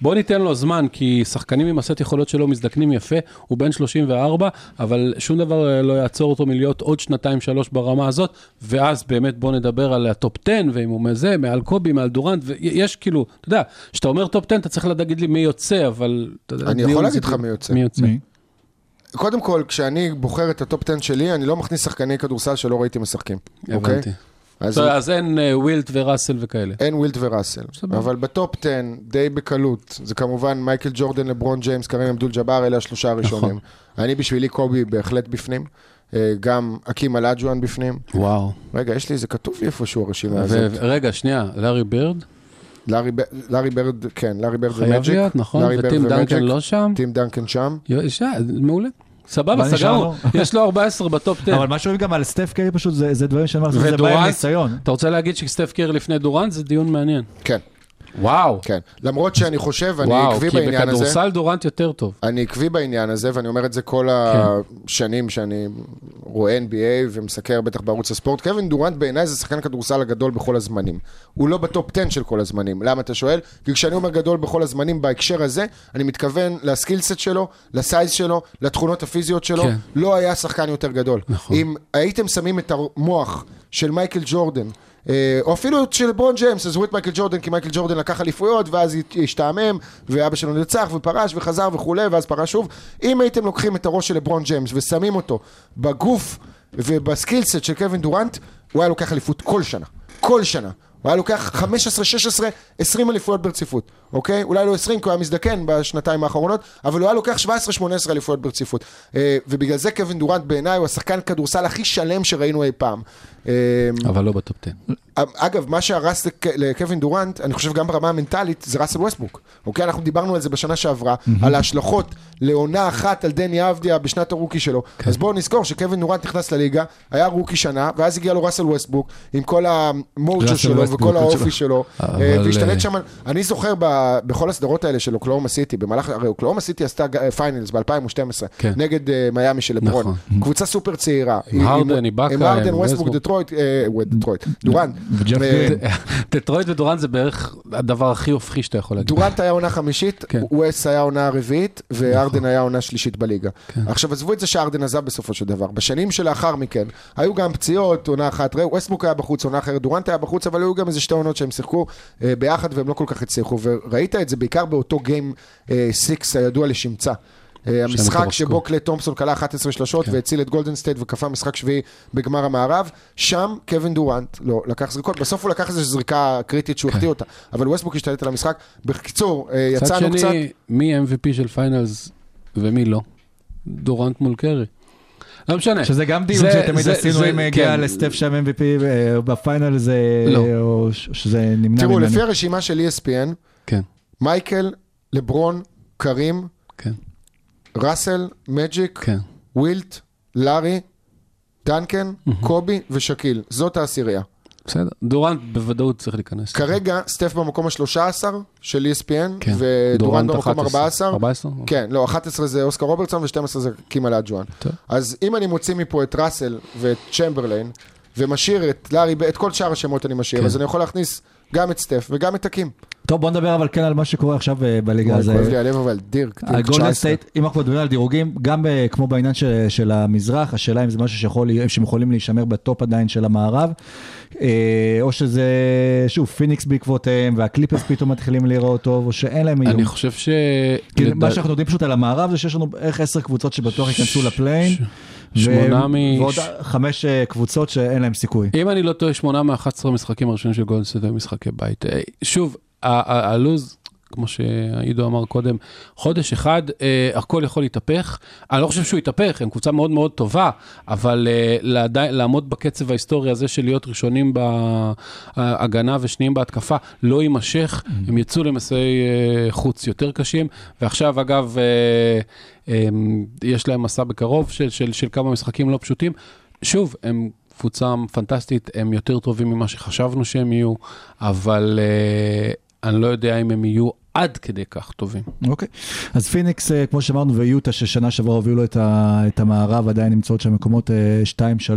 בוא ניתן לו זמן, כי שחקנים עם הסט יכולות שלו מזדקנים יפה, הוא בן 34, אבל שום דבר אה, לא יעצור אותו מלהיות עוד שנתיים-שלוש ברמה הזאת, ואז באמת בוא נדבר על הטופ 10, ואם הוא מזה, מעל קובי, מעל דורנט, ויש כאילו, אתה יודע, כשאתה אומר טופ 10, אתה צריך להגיד לי מי יוצא, אבל... אני יכול להגיד לך. מי יוצא. מי יוצא? מי? קודם כל, כשאני בוחר את הטופ 10 שלי, אני לא מכניס שחקני כדורסל שלא ראיתי משחקים, אוקיי? הבנתי. אז אז אז אין אה, וילט וראסל וכאלה. אין וילט וראסל, סבבה. אבל בטופ 10, די בקלות, זה כמובן מייקל ג'ורדן, לברון ג'יימס, קרים אבדול ג'אבר, אלה השלושה הראשונים. נכון. אני בשבילי קובי בהחלט בפנים, אה, גם האקים אולאג'ואן בפנים. וואו. רגע, יש לי איזה כתוב לי איפשהו הרשימה הזאת. רגע, שנייה, לארי בירד? לארי לארי בירד, כן, לארי בירד חייב ומג'יק. להיות, נכון? וטים דנקן. לא שם? טים דנקן שם. מעולה. סבבה, סגרנו. לו? יש לו 14 בטופ 10. אבל מה שרואים גם על סטף קרי פשוט, זה זה דברים שאני אומר, זה בא עם? ניסיון. אתה רוצה להגיד שסטף קרי לפני דורנט? זה דיון מעניין. כן, וואו. כן. למרות שאני חושב, אני וואו, עקבי כי בעניין הזה. בכדורסל דורנט יותר טוב. אני עקבי בעניין הזה, ואני אומר את זה כל השנים שאני רואה NBA ומסקר בטח בערוץ הספורט. קווין דורנט בעיניי זה שחקן כדורסל הגדול בכל הזמנים. הוא לא בטופ 10 של כל הזמנים. למה אתה שואל? כי כשאני אומר גדול בכל הזמנים בהקשר הזה, אני מתכוון ל skill set שלו, ל size שלו, לתכונות הפיזיות שלו. כן. לא היה שחקן יותר גדול. נכון. אם הייתם שמים את המוח של מייקל ג'ורדן, או אפילו של לברון ג'יימס, עזבו את מייקל ג'ורדן, כי מייקל ג'ורדן לקח אליפויות, ואז השתעמם, ואבא שלו נרצח, ופרש, וחזר וכולי, ואז פרש שוב. אם הייתם לוקחים את הראש של לברון ג'יימס ושמים אותו בגוף וב skill set של קווין דורנט, הוא היה לוקח אליפות כל שנה. כל שנה. הוא היה לוקח 15, 16, 20 אליפויות ברציפות, אוקיי? אולי לא 20 כי הוא היה מזדקן בשנתיים האחרונות, אבל הוא היה לוקח 17, 18 אליפויות ברציפות. אה, ובגלל זה קווין דורנט בעיניי הוא השחקן כדורסל הכי שלם שראינו אי פעם. אה, אבל לא בטופ 10. אגב, מה שהרס לק- לקווין דורנט, אני חושב גם ברמה המנטלית, זה ראסל ווסטבוק. אוקיי? אנחנו דיברנו על זה בשנה שעברה, על ההשלכות לעונה אחת על דני אבדיה בשנת הרוקי שלו. כן. אז בואו נזכור שקווין דורנט נכנס לליגה, היה רוקי שנה, ואז הגיע לו ראסל ווסטבוק, עם כל ראסל שלו וכל האופי התשובה. שלו, אה, והשתלט אה, שם, אני זוכר ב- בכל הסדרות האלה של אוקלהומה סיטי, במהלך, הרי אוקלהומה סיטי עשתה ג- finals ב-2012, כן. נגד אה, מיאמי של לברון. נכון. קבוצה סופר צעירה. עם הרדן, איבאקה, עם הרדן, ווסטבוק. דטרויט, אה, דטרויט, אה, גרין. דטרויט ודורנט זה בערך הדבר הכי הופכי שאתה יכול להגיד. דורנט היה עונה חמישית, כן. ווסט היה עונה רביעית, והארדן נכון. היה עונה שלישית בליגה. כן. עכשיו עזבו את זה שהארדן עזב בסופו של דבר. בשנים שלאחר מכן, היו גם פציעות, עונה אחת, ראו, ווסטבוק היה בחוץ, עונה אחרת, דורנט היה בחוץ, אבל היו גם איזה שתי עונות שהם שיחקו אה, ביחד והם לא כל כך הצליחו, וראית את זה בעיקר באותו game 6 הידוע לשמצה. אה, המשחק. שבו קליי תומפסון קלע 11 שלשות כן. והציל את גולדן סטייט וכפה משחק שביעי בגמר המערב, שם קווין דורנט לא לקח זריקות, בסוף הוא לקח איזו זריקה קריטית שהוא החטיא אותה, אבל ווסטבוק השתלט על המשחק. בקיצור, אה, מצד יצאנו קצת... שני, מי MVP של finals ומי לא? דורנט מול קרי. לא משנה. שזה גם דיון זה- שתמיד עשינו אם הגיע כן. לסטף שם MVP אה, בפיינל זה, לא. או שזה נמנע תראו, ממנו. לפי הרשימה של ESPN, כן, מייקל, לברון, קרים, כן, ראסל, מג'יק, כן. וילט, לארי, דנקן, קובי ושקיל. זאת העשירייה. בסדר. דורנט בוודאות צריך להיכנס. כרגע סטף במקום ה-13 של ESPN, כן. ודורנט במקום 11. 14. 14? כן, לא, 11 זה אוסקר רוברטסון ו-12 זה האקים אולאג'ואן. טוב. אז אם אני מוציא מפה את ראסל ואת צ'מברליין, ומשאיר את לארי, את כל שאר השמות אני משאיר, כן. אז אני יכול להכניס גם את סטף וגם את הקים. טוב בוא נדבר אבל כן על מה שקורה עכשיו אה, בליגה. אז, כואב אה, לי הלב אבל דירק, דירק הגולדן 19. סטייט, אם אנחנו מדברים על דירוגים, גם אה, כמו בעניין של, של המזרח, השאלה אם זה משהו שיכול, שהם יכולים להישמר בטופ עדיין של המערב, אה, או שזה, שוב, פיניקס בעקבותיהם, והקליפרס פתאום מתחילים להיראות טוב, או שאין להם איום. אני חושב ש... כי לדע- מה שאנחנו יודעים פשוט על המערב זה שיש לנו בערך עשר קבוצות שבטוח ייכנסו ל play-in, ו- שמונה מ- ועוד חמש אה, קבוצות שאין להם סיכוי. אם אני לא טועה, שמונה מ-11 משחקים הראשונים של גולדן סטייט היו משחקי בית. אה, שוב, הלו"ז, כמו שעידו אמר קודם, חודש אחד, אה, הכל יכול להתהפך. אני לא חושב שהוא יתהפך, הם קבוצה מאוד מאוד טובה, אבל אה, לעדי- לעמוד בקצב ההיסטורי הזה של להיות ראשונים בהגנה ושניים בהתקפה, לא יימשך, הם יצאו למסעי אה, חוץ יותר קשים, ועכשיו, אגב, אה, אה, יש להם מסע בקרוב של, של, של כמה משחקים לא פשוטים. שוב, הם קבוצה פנטסטית, הם יותר טובים ממה שחשבנו שהם יהיו, אבל אה, אני לא יודע אם הם יהיו עד כדי כך טובים. אוקיי. אז פיניקס, אה, כמו שאמרנו, ויוטה, ששנה שעברה הובילו את, ה, את המערב, עדיין נמצאות שם מקומות 2-3,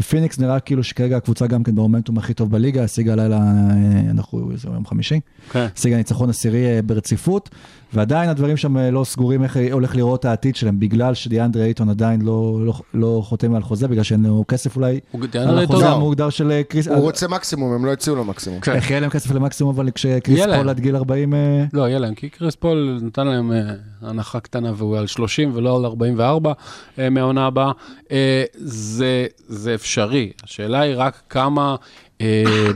ופיניקס נראה כאילו שכרגע הקבוצה גם כן במומנטום הכי טוב בליגה, השיגה הלילה, אה, אנחנו, זה יום חמישי, כן. השיגה ניצחון עשירי אה, ברציפות, ועדיין הדברים שם אה, לא סגורים איך הולך לראות העתיד שלהם, בגלל שדיאנדרי אייטון עדיין לא, לא, לא חותם על חוזה, בגלל שאין לו כסף אולי, על החוזה. המוגדר של אה, קריס, הוא רוצה מקסימום, הם לא הציעו לו מקסימום. כן. איך יהיה להם כסף למקסימום, אבל כשקריס. פול עד גיל 40, אה, לא, יהיה להם, כי קריס פול נתן להם הנחה קטנה והוא על 30 ולא על 44 אה, מהעונה הבאה. אה, זה, זה אפשרי, השאלה היא רק כמה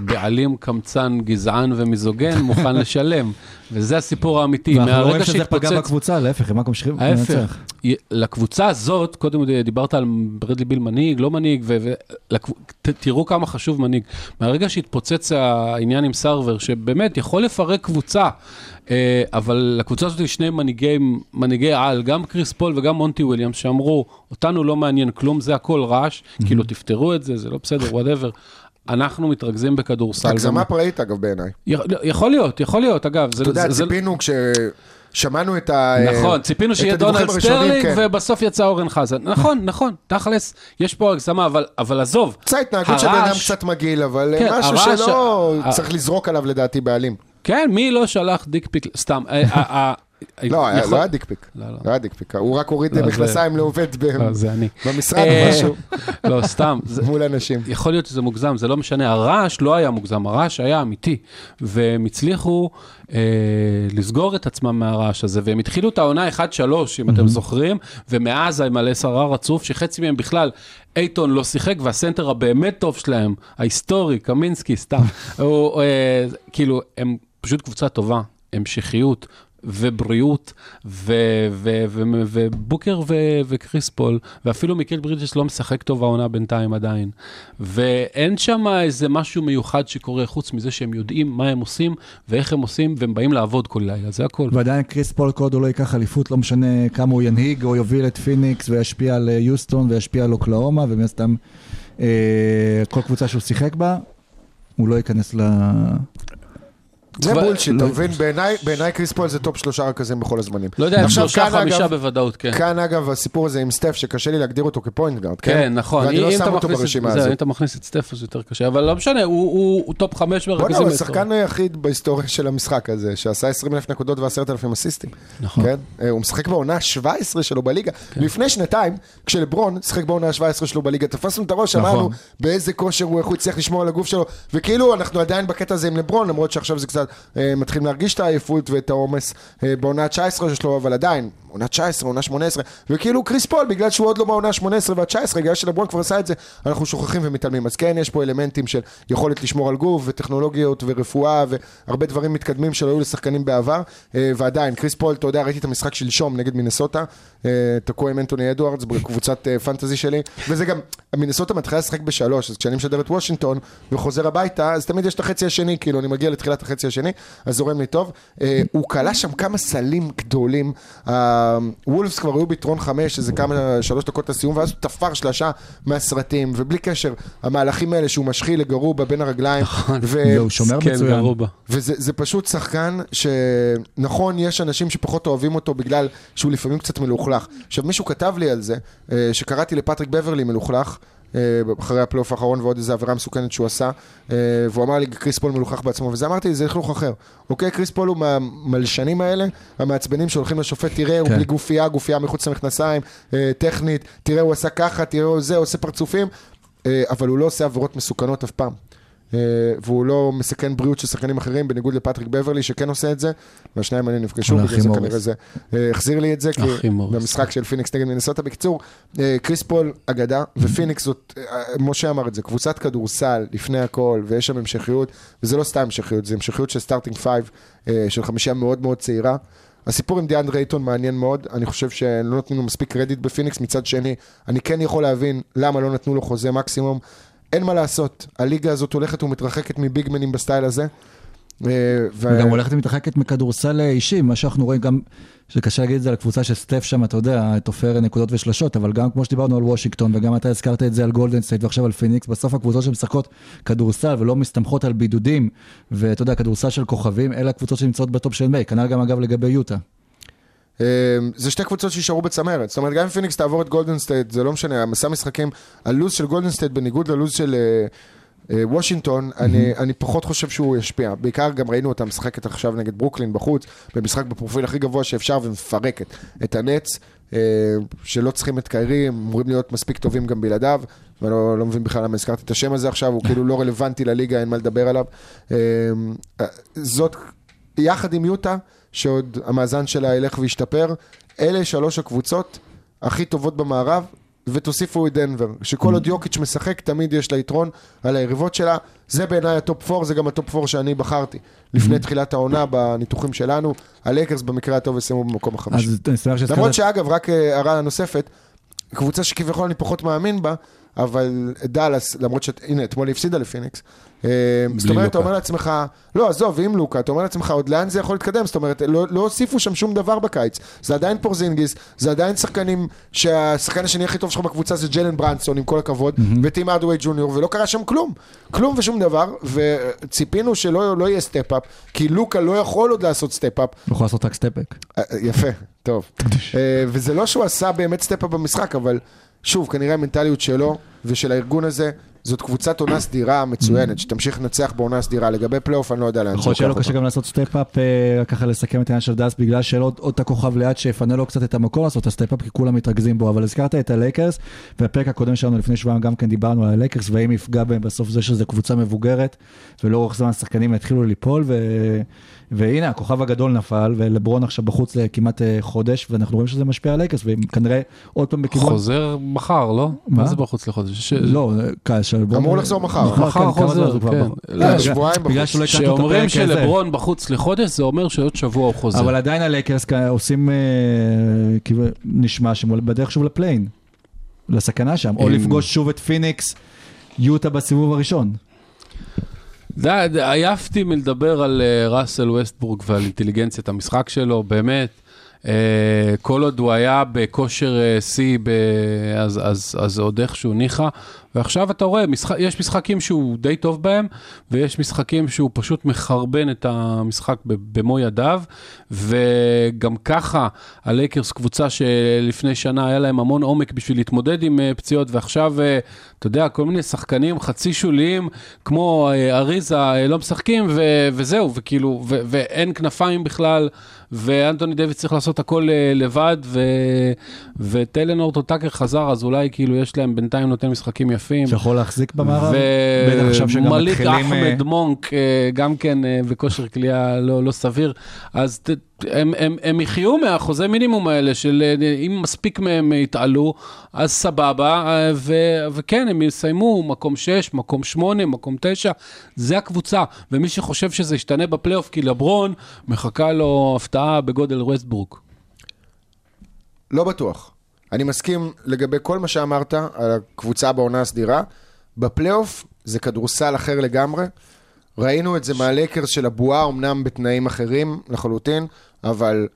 בעלים קמצן, גזען ומיזוגן מוכן לשלם, וזה הסיפור האמיתי. ואנחנו רואים שזה פגע בקבוצה, להפך, הם רק ממשיכים לנצח. לקבוצה הזאת, קודם דיברת על ברדלי ביל מנהיג, לא מנהיג, ותראו כמה חשוב מנהיג. מהרגע שהתפוצץ העניין עם סארבר, שבאמת יכול לפרק קבוצה, אה, אבל לקבוצה הזאת יש שני מנהיגי, מנהיגי על, גם קריס פול וגם מונטי וויליאמס, שאמרו, אותנו לא מעניין כלום, זה הכל רעש, כאילו תפתרו את זה, זה לא בסדר, whatever. אנחנו מתרכזים בכדורסל. הגזמה פראית אגב בעיניי. יכ- יכול להיות, יכול להיות, אגב. אתה יודע, ציפינו כששמענו את ה... נכון, ציפינו שיהיה דונלד סטרלינג, כן. ובסוף יצא אורן חזן. נכון, נכון, תכלס, יש פה הגזמה, אבל- אבל עזוב. קצת התנהגות של בן אדם קצת מגעיל, אבל כן, משהו שלא ה- צריך לזרוק עליו לדעתי בעלים. כן, מי לא שלח dick pic, סתם. אה, אה, לא, היה- יכול- לא היה דיקפיק. לא, לא. לא היה dick pic. הוא רק הוריד לא, זה- מכנסיים לעובד לא. במשרד אה, או משהו לא, סתם. מול אנשים. יכול להיות שזה מוגזם, זה לא משנה, הרעש לא היה מוגזם, הרעש היה אמיתי, והם הצליחו אה, לסגור את עצמם מהרעש הזה, והם התחילו את העונה 1-3, אם אתם זוכרים, ומאז הם על 10 רצוף, שחצי מהם בכלל, אייטון לא שיחק, והסנטר הבאמת טוב שלהם, ההיסטורי, קמינסקי, סתם, הוא, אה, כאילו, הם פשוט קבוצה טובה, המשכיות. ובריאות, ובוקר וקריס פול, ואפילו מיקל ברידג'ס לא משחק טוב העונה בינתיים עדיין. ואין שם איזה משהו מיוחד שקורה, חוץ מזה שהם יודעים מה הם עושים ואיך הם עושים, והם באים לעבוד כל לילה, זה הכל. ועדיין קריס פול הוא לא ייקח אליפות, לא משנה כמה הוא ינהיג או יוביל את פיניקס וישפיע על אה, יוסטון וישפיע על אוקלהומה, ומן הסתם אה, כל קבוצה שהוא שיחק בה, הוא לא ייכנס ל... זה bullshit, אתה מבין? בעיניי- קריס פול זה טופ שלושה רכזים בכל הזמנים. לא יודע, שלושה, חמישה בוודאות, כן. כאן אגב הסיפור הזה עם סטף, שקשה לי להגדיר אותו כ point guard, כן? כן, נכון. ואני לא שם אותו ברשימה זהו, אם הזאת. אתה מכניס את סטף אז יותר קשה, אבל לא משנה, הוא- טופ חמש בוא'נה, מהרכזים. הוא השחקן היחיד בהיסטוריה של המשחק הזה, שעשה 20 אלף נקודות ו-10,000 אסיסטים. נכון. כן? אה, הוא משחק בעונה ה-17 שלו בליגה. לפני שנתיים, כשלברון שיחק בעונה ה-17 שלו בליגה, תפסנו את הראש, נכון. אמרנו באיזה כושר הוא, איך הוא הצליח לשמור על הגוף שלו, וכאילו אנחנו עדיין בקטע הזה עם לברון, למרות שעכשיו זה קצת, מתחילים להרגיש את העייפות ואת העומס אה, בעונה ה-19 שלו, אבל עדיין, עונה 19, עונה 18, וכאילו קריס פול, בגלל שהוא עוד לא בעונה ה-18 וה-19, בגלל שלברון כבר עשה את זה, אנחנו שוכחים ומתעלמים. אז כן, יש פה אלמנטים של יכולת לשמור על גוף, וטכנולוגיות, ורפואה, והרבה דברים מתקדמים שלא היו לשחקנים בעבר, אה, ועדיין, קריס פול, אתה יודע, ראיתי את המשחק שלשום נגד מינסוטה, אה, תקוע עם אנטוני אדוארדס בקבוצת אה, פנטזי שלי, וזה גם, מינסוטה מתחילה לשחק בשלוש, אז כשאני משדר את וושינגטון וחוזר הביתה, אז תמיד יש את החצי השני, כאילו, אני מגיע לתחילת החצי השני, אז זורם לי טוב. הוא כלה שם כמה סלים גדולים, הוולפס כבר היו ביתרון חמש, איזה כמה, שלוש דקות לסיום, ואז הוא תפר שלושה מהסרטים, ובלי קשר, המהלכים האלה שהוא משחיל לגרובה בין הרגליים, ו- והוא שומר כן, מצוין. גרובה. וזה זה פשוט שחקן שנכון, יש אנשים שפחות אוהבים אותו בגלל שהוא לפעמים קצת מלוכלך. עכשיו, מישהו כתב לי על זה, אה, שקראתי לפטריק בברלי מלוכלך, אחרי הפלייאוף האחרון ועוד איזה עבירה מסוכנת שהוא עשה, אה, והוא אמר לי, קריס פול מלוכלך בעצמו, וזה אמרתי זה לכלוך אחר. אוקיי, קריס פול הוא מהמלשנים האלה, המעצבנים שהולכים לשופט, תראה, הוא כן. בלי גופייה, גופייה מחוץ למכנסיים, אה, טכנית, תראה, הוא עשה ככה, תראה, הוא זה, עושה פרצופים, אה, אבל הוא לא עושה עבירות מסוכנות אף פעם. אה, והוא לא מסכן בריאות של שחקנים אחרים, בניגוד לפטריק בברלי שכן עושה את זה, והשניים האלה נפגשו, בגלל זה. כנראה זה אה, החזיר לי את זה, כי. במשחק של פיניקס נגד מינסוטה. בקיצור, אה, קריס פול אגדה, ופיניקס זאת, משה אמר את זה, קבוצת כדורסל לפני הכל, ויש שם המשכיות, וזה לא סתם המשכיות, זה המשכיות של starting five, של חמישייה מאוד מאוד צעירה. הסיפור עם דיאנדרה אייטון מעניין מאוד, אני חושב שלא נותנים לו מספיק קרדיט בפיניקס, מצד שני, אני כן יכול להבין למה לא נתנו לו חוזה מקסימום. אין מה לעשות, הליגה הזאת הולכת ומתרחקת מביגמנים בסטייל הזה. אה, ו- וגם הולכת ומתרחקת מכדורסל אישי, מה שאנחנו רואים גם, שקשה להגיד את זה על הקבוצה של סטף שם, אתה יודע, תופר נקודות ושלשות, אבל גם כמו שדיברנו על וושינגטון, וגם אתה הזכרת את זה על גולדן סטייט ועכשיו על פיניקס, בסוף הקבוצות שמשחקות כדורסל ולא מסתמכות על בידודים, ואתה יודע, כדורסל של כוכבים, אלה הקבוצות שנמצאות בטופ של מיי, כנ"ל גם אגב לגבי יוטה. אה, זה שתי קבוצות שישארו בצמרת. זאת אומרת, גם אם פיניקס תעבור את גולדן סטייט, זה לא משנה, המסע משחקים, הלו"ז של גולדן סטייט בניגוד ללו"ז של אה, אה, וושינגטון, אני, אני פחות חושב שהוא ישפיע. בעיקר גם ראינו אותה משחקת עכשיו נגד ברוקלין בחוץ, במשחק בפרופיל הכי גבוה שאפשר ומפרקת את הנטס, אה, שלא צריכים את קיירי, הם אמורים להיות מספיק טובים גם בלעדיו. ואני לא, לא מבין בכלל למה הזכרתי את השם הזה עכשיו, הוא כאילו לא רלוונטי לליגה, אין מה לדבר עליו. אה, זאת, יחד עם יוטה, שעוד המאזן שלה ילך וישתפר, אלה שלוש הקבוצות הכי טובות במערב, ותוסיפו את דנבר, שכל עוד יוקיץ' משחק, תמיד יש לה יתרון על היריבות שלה. זה בעיניי הטופ 4, זה גם הטופ 4 שאני בחרתי. לפני תחילת העונה, בניתוחים שלנו, הלייקרס במקרה הטוב יסיימו במקום החמישי. למרות שאגב, רק אה, הערה נוספת, קבוצה שכביכול אני פחות מאמין בה, אבל דאלאס, למרות שהנה, אתמול היא הפסידה לפיניקס. אה, זאת אומרת, אתה. אומר לעצמך, לא, עזוב, עם לוקה, אתה אומר לעצמך, עוד לאן זה יכול להתקדם? זאת אומרת, לא, לא הוסיפו שם שום דבר בקיץ. זה עדיין פורזינגיס, זה עדיין שחקנים, שהשחקן השני הכי טוב שלך בקבוצה זה ג'יילן ברונסון, עם כל הכבוד, וטים הארדווי ג'וניור, ולא קרה שם כלום. כלום ושום דבר, וציפינו שלא לא יהיה step-up, כי לוקה לא יכול עוד לעשות step-up. הוא יכול לעשות רק step-back. אה, יפה, טוב. אה, וזה לא שהוא עשה באמת step-up במשחק, אבל שוב, כנראה המנטליות שלו ושל הארגון הזה, זאת קבוצת עונה סדירה מצוינת, שתמשיך לנצח בעונה סדירה. לגבי פלייאוף, אני לא יודע לאן יכול להיות שיהיה לו קשה. גם לעשות step-up, אה, ככה לסכם את העניין של דאלאס, בגלל שאין עוד עוד את הכוכב ליד שיפנה לו קצת את המקום לעשות את ה step-up, כי כולם מתרכזים בו. אבל הזכרת את הלייקרס, והפרק הקודם שלנו לפני שבועיים גם כן דיברנו על הלייקרס, והאם יפגע בהם בסוף זה שזו קבוצה מבוגרת, ולאורך זמן השחקנים יתחילו ליפול, ו... והנה, הכוכב הגדול נפל, ולברון עכשיו בחוץ לכמעט אה, חודש, ואנחנו רואים שזה משפיע על הלייקרס, והם כנראה עוד פעם בכיוון... חוזר מחר, לא? מה? מה זה בחוץ לחודש? ש- לא, אה, שלברון... אמור לחזור מחר. מחר כן, חוזר, כן. לא, בגלל- שבועיים בגלל בחוץ. שלא הקלטנו את שאומרים הפרק הזה. שלברון בחוץ לחודש, זה אומר שעוד שבוע הוא חוזר. אבל עדיין הלייקרס עושים, אה, כאילו, נשמע שהם בדרך שוב ל play-in, לסכנה שם, או לפגוש שוב את פיניקס, יוטה בסיבוב הראשון. די, עייפתי מלדבר על אה, ראסל ווסטבורג ועל אינטליגנציית המשחק שלו, באמת. אה, כל עוד הוא היה בכושר אה, שיא, אז, אז, אז עוד איכשהו ניחא. ועכשיו אתה רואה, משחק, יש משחקים שהוא די טוב בהם, ויש משחקים שהוא פשוט מחרבן את המשחק במו ידיו, וגם ככה הלייקרס קבוצה שלפני שנה היה להם המון עומק בשביל להתמודד עם אה, פציעות, ועכשיו, אה, אתה יודע, כל מיני שחקנים חצי שוליים, כמו אה, אריזה, לא משחקים, ו- וזהו, וכאילו, ו- ואין כנפיים בכלל, ואנטוני דויד צריך לעשות הכל לבד, ו- וטיילנור טוטאקר חזר, אז אולי כאילו יש להם בינתיים נותן משחקים יפים. שיכול להחזיק במערב. בטח עכשיו שגם ומליק מתחילים... אה, אחמד מונק, אה, גם כן אה, בכושר כליאה לא, לא סביר. אז ת, הם, הם, הם יחיו מהאחוזי מינימום האלה של אה, אם מספיק מהם יתעלו, אז סבבה, אה, ו, וכן, הם יסיימו מקום 6, מקום 8, מקום 9, זה הקבוצה. ומי שחושב שזה ישתנה בפלייאוף, כי לברון, מחכה לו הפתעה בגודל ווסטברוק. לא בטוח. אני מסכים לגבי כל מה שאמרת על הקבוצה בעונה הסדירה. בפלייאוף זה כדורסל אחר לגמרי. ראינו את זה מהלייקרס של הבועה, אמנם בתנאים אחרים לחלוטין, אבל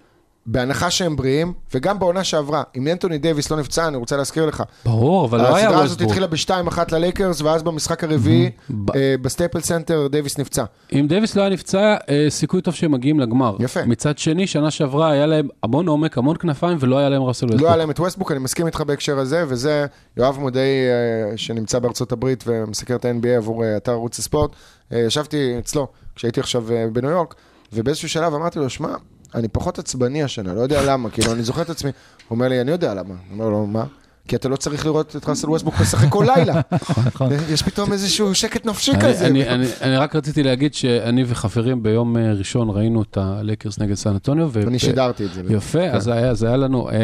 בהנחה שהם בריאים, וגם בעונה שעברה, אם אנטוני דייוויס לא נפצע, אני רוצה להזכיר לך. ברור, אבל לא היה הסדרה הזאת ווסטברוק. התחילה ב-2-1 ללייקרס, ואז במשחק הרביעי, אה, בסטייפל סנטר, דייוויס נפצע. אם דייוויס לא היה נפצע, אה, סיכוי טוב שהם מגיעים לגמר. יפה. מצד שני, שנה שעברה היה להם המון עומק, המון כנפיים, ולא היה להם ראסל לא ווסטברוק. היה להם את ווסטבוק, אני מסכים איתך בהקשר הזה, וזה יואב מודי אה, שנמצא בארצות הברית ומסקר את ה-NBA עבור אתר ערוץ הספורט. ישבתי אצלו כשהייתי עכשיו בניו יורק, ובאיזשהו שלב אמרתי לו, שמע, אני פחות עצבני השנה, לא יודע למה, כאילו, אני זוכר את עצמי. הוא אומר לי, אני יודע למה. אני אומר לו, מה? כי אתה לא צריך לראות את ראסל ווסטבוק משחק כל לילה. נכון. יש פתאום איזשהו שקט נפשי כזה. אני, רק רציתי להגיד שאני וחברים ביום אה, ראשון ראינו את הלקרס נגד סן אנטוניו. אני שידרתי את זה. יפה, כן. אז היה, לנו אה,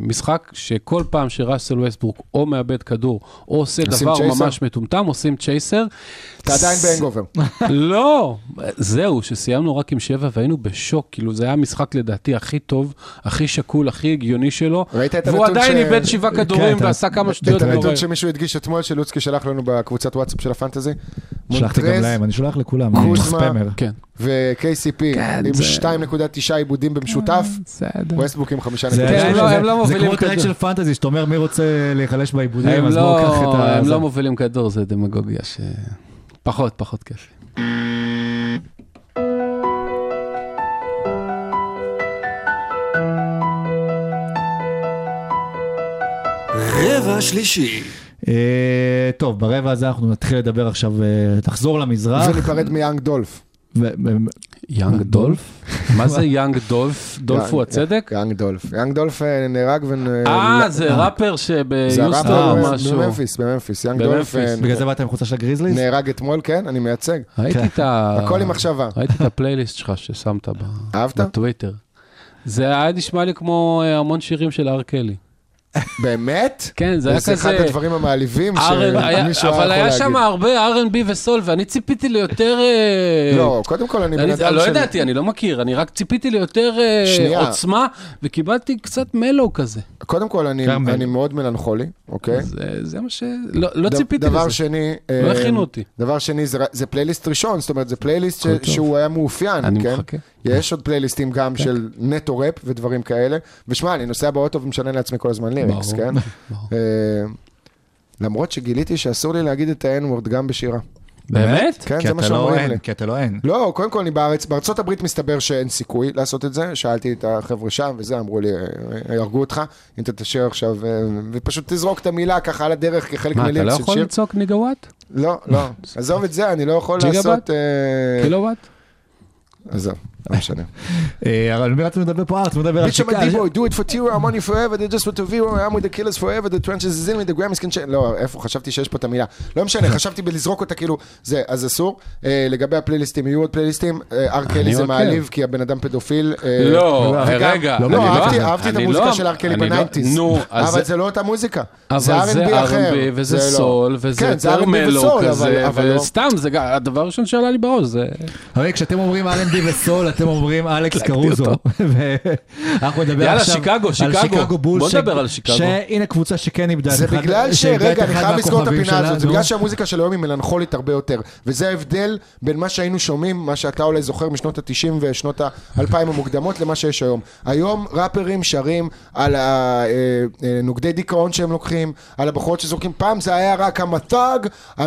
משחק שכל פעם שראסל ווסטברוק או מאבד כדור או עושה דבר? ממש מטומטם, עושים צ'ייסר. אתה עדיין בהנגובר. לא, זהו, שסיימנו רק עם שבע והיינו בשוק, כאילו זה היה המשחק לדעתי הכי טוב, הכי שקול, הכי הגיוני שלו. ראית את והוא הנתון עדיין ש- איבד שבעה כדורים אתה- ועשה כמה שטויות את הנתון. שמישהו הדגיש אתמול, שלוצקי שלח לנו בקבוצת וואטסאפ של הפנטזי. שלחתי גם להם, אני שולח לכולם, אני קוזמה. כן. ו-KCP כן, עם זה- 2.9 עיבודים במשותף. ווסטבוק עם 5.9. זה- כן, זה- לא, לא כמו טרק. של פנטזי, שאתה אומר מי רוצה להיחלש בעיבודים, אז בואו קח את לא, ה... הם. לא מובילים כדור, זה דמגוגיה ש... פחות, פחות כיף. רבע שלישי. אה, טוב, ברבע הזה אנחנו נתחיל לדבר עכשיו, אה, לחזור למזרח. וניפרד מיאנג דולף. יאנג דולף? מה זה יאנג דולף? דולף הוא הצדק? יאנג דולף. יאנג דולף אה, נהרג ו... אה, זה ראפר זה שביוסטון או ב- משהו. בממפיס, בממפיס. יאנג דולף. אה, בגלל זה באת עם חולצה של הגריזליז? נהרג אתמול, כן, אני מייצג. ראיתי את ה... הכל עם מחשבה. ראיתי את הפלייליסט שלך ששמת אהבת? בטוויטר. זה היה נשמע לי כמו אה, המון שירים של אר קלי. באמת? כן, זה היה זה אחד כזה... הדברים המעליבים R&B, היה- שמישהו אבל היה יכול שם להגיד. הרבה R&B וסול, ואני ציפיתי ליותר... אה, לא, קודם כל אני בן אני אדם לא של... ידעתי, אני לא מכיר, אני רק ציפיתי ליותר אה. עוצמה, וקיבלתי קצת מלו כזה. קודם כל אני מאוד מלנכולי, אוקיי? זה- זה מה ש... לא לא ציפיתי דבר לזה. שני... לא אה, הכינו אותי. דבר שני, זה, זה פלייליסט ראשון, זאת אומרת, זה פלייליסט. שהוא היה מאופיין, אני כן? מחכה. יש עוד פלייליסטים גם של נטו ראפ ודברים כאלה. ושמע, אני נוסע באוטו ומשנה לעצמי כל הזמן ליריקס, כן? אה, למרות שגיליתי שאסור לי להגיד את ה-N-word גם בשירה. באמת? כן, זה מה לא שאומרים לי. כי אתה לא אין. לא, קודם כל אני בארץ, בארצות הברית מסתבר שאין סיכוי לעשות את זה, שאלתי את החבר'ה שם וזה, אמרו לי, "אה, יהרגו אותך, אם אתה תשאר עכשיו, אה, ופשוט תזרוק את המילה ככה על הדרך כחלק מה, אתה לא של יכול שיר. לצעוק ניגה וואט? לא, לא, עזוב את זה, אני לא יכול לעשות... אה, קילו וואט? עזוב, לא משנה. אה, אבל מי רצינו לדבר פה? אה, רצינו לדבר על שיקה. דיבו, do it for Tiro, I'm on you forever, they just want to Vero, I'm with the killers forever, the trenches is in me, the Grammys can change. לא, איפה, חשבתי שיש פה את המילה. לא משנה, חשבתי בלזרוק אותה כאילו, זה, אז אסור. אה, לגבי הפלייליסטים, יהיו עוד פלייליסטים, אה, אר קלי זה. מעליב, כי הבן אדם פדופיל. אה, לא, וגם- רגע. לא, אני אהבתי אהבתי את המוזיקה לא- של אר קלי לא- בניינטיז. נו, אז אבל זה- זה לא אותה מוזיקה. אבל זה זה R&B אחר. R&B וזה לא. סול, וזה כן, זה יותר R&B mellow וסול, אבל- כזה, אבל לא. וסתם, זה גם- הדבר הראשון שעלה לי בראש, זה... הרי כשאתם אומרים R&B וסול, אתם אומרים אלכס קרוזו. ואנחנו נדבר עכשיו על שיקגו. שיקגו בולס. בוא ש- נדבר על שיקגו. שהנה קבוצה שכן איבדה זה בגלל את שרגע, אני חייב לזכור את הפינה הזאת, זה. בגלל שהמוזיקה של היום היא מלנכולית הרבה יותר. וזה ההבדל בין מה שהיינו שומעים, מה שאתה אולי זוכר משנות ה-90 ושנות ה-2000 המוקדמות, למה שיש היום. היום ראפרים שרים על הנוגדי דיכאון שהם לוקחים, על הבחורות שזורקים, פעם זה היה רק thug, I'm,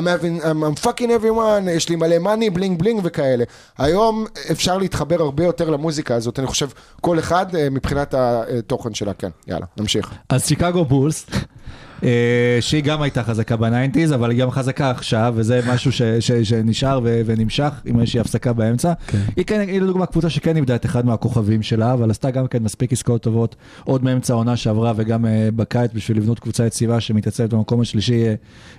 fucking everyone, יש לי מלא money, בלינג בלינג וכאלה. היום אפשר להתחבר הרבה יותר למוזיקה הזאת, אני חושב, כל אחד אה, מבחינת התוכן שלה, כן. יאללה, נמשיך. אז שיקגו בולס, אה, שהיא גם הייתה חזקה בניינטיז, אבל היא גם חזקה עכשיו, וזה משהו ש, ש, שנשאר ו, ונמשך, עם איזושהי הפסקה באמצע. היא כן, היא לדוגמה קבוצה שכן איבדה את אחד מהכוכבים שלה, אבל עשתה גם כן מספיק עסקאות טובות, עוד מאמצע העונה שעברה וגם אה, בקיץ, בשביל לבנות קבוצה יציבה שמתייצבת במקום השלישי אה,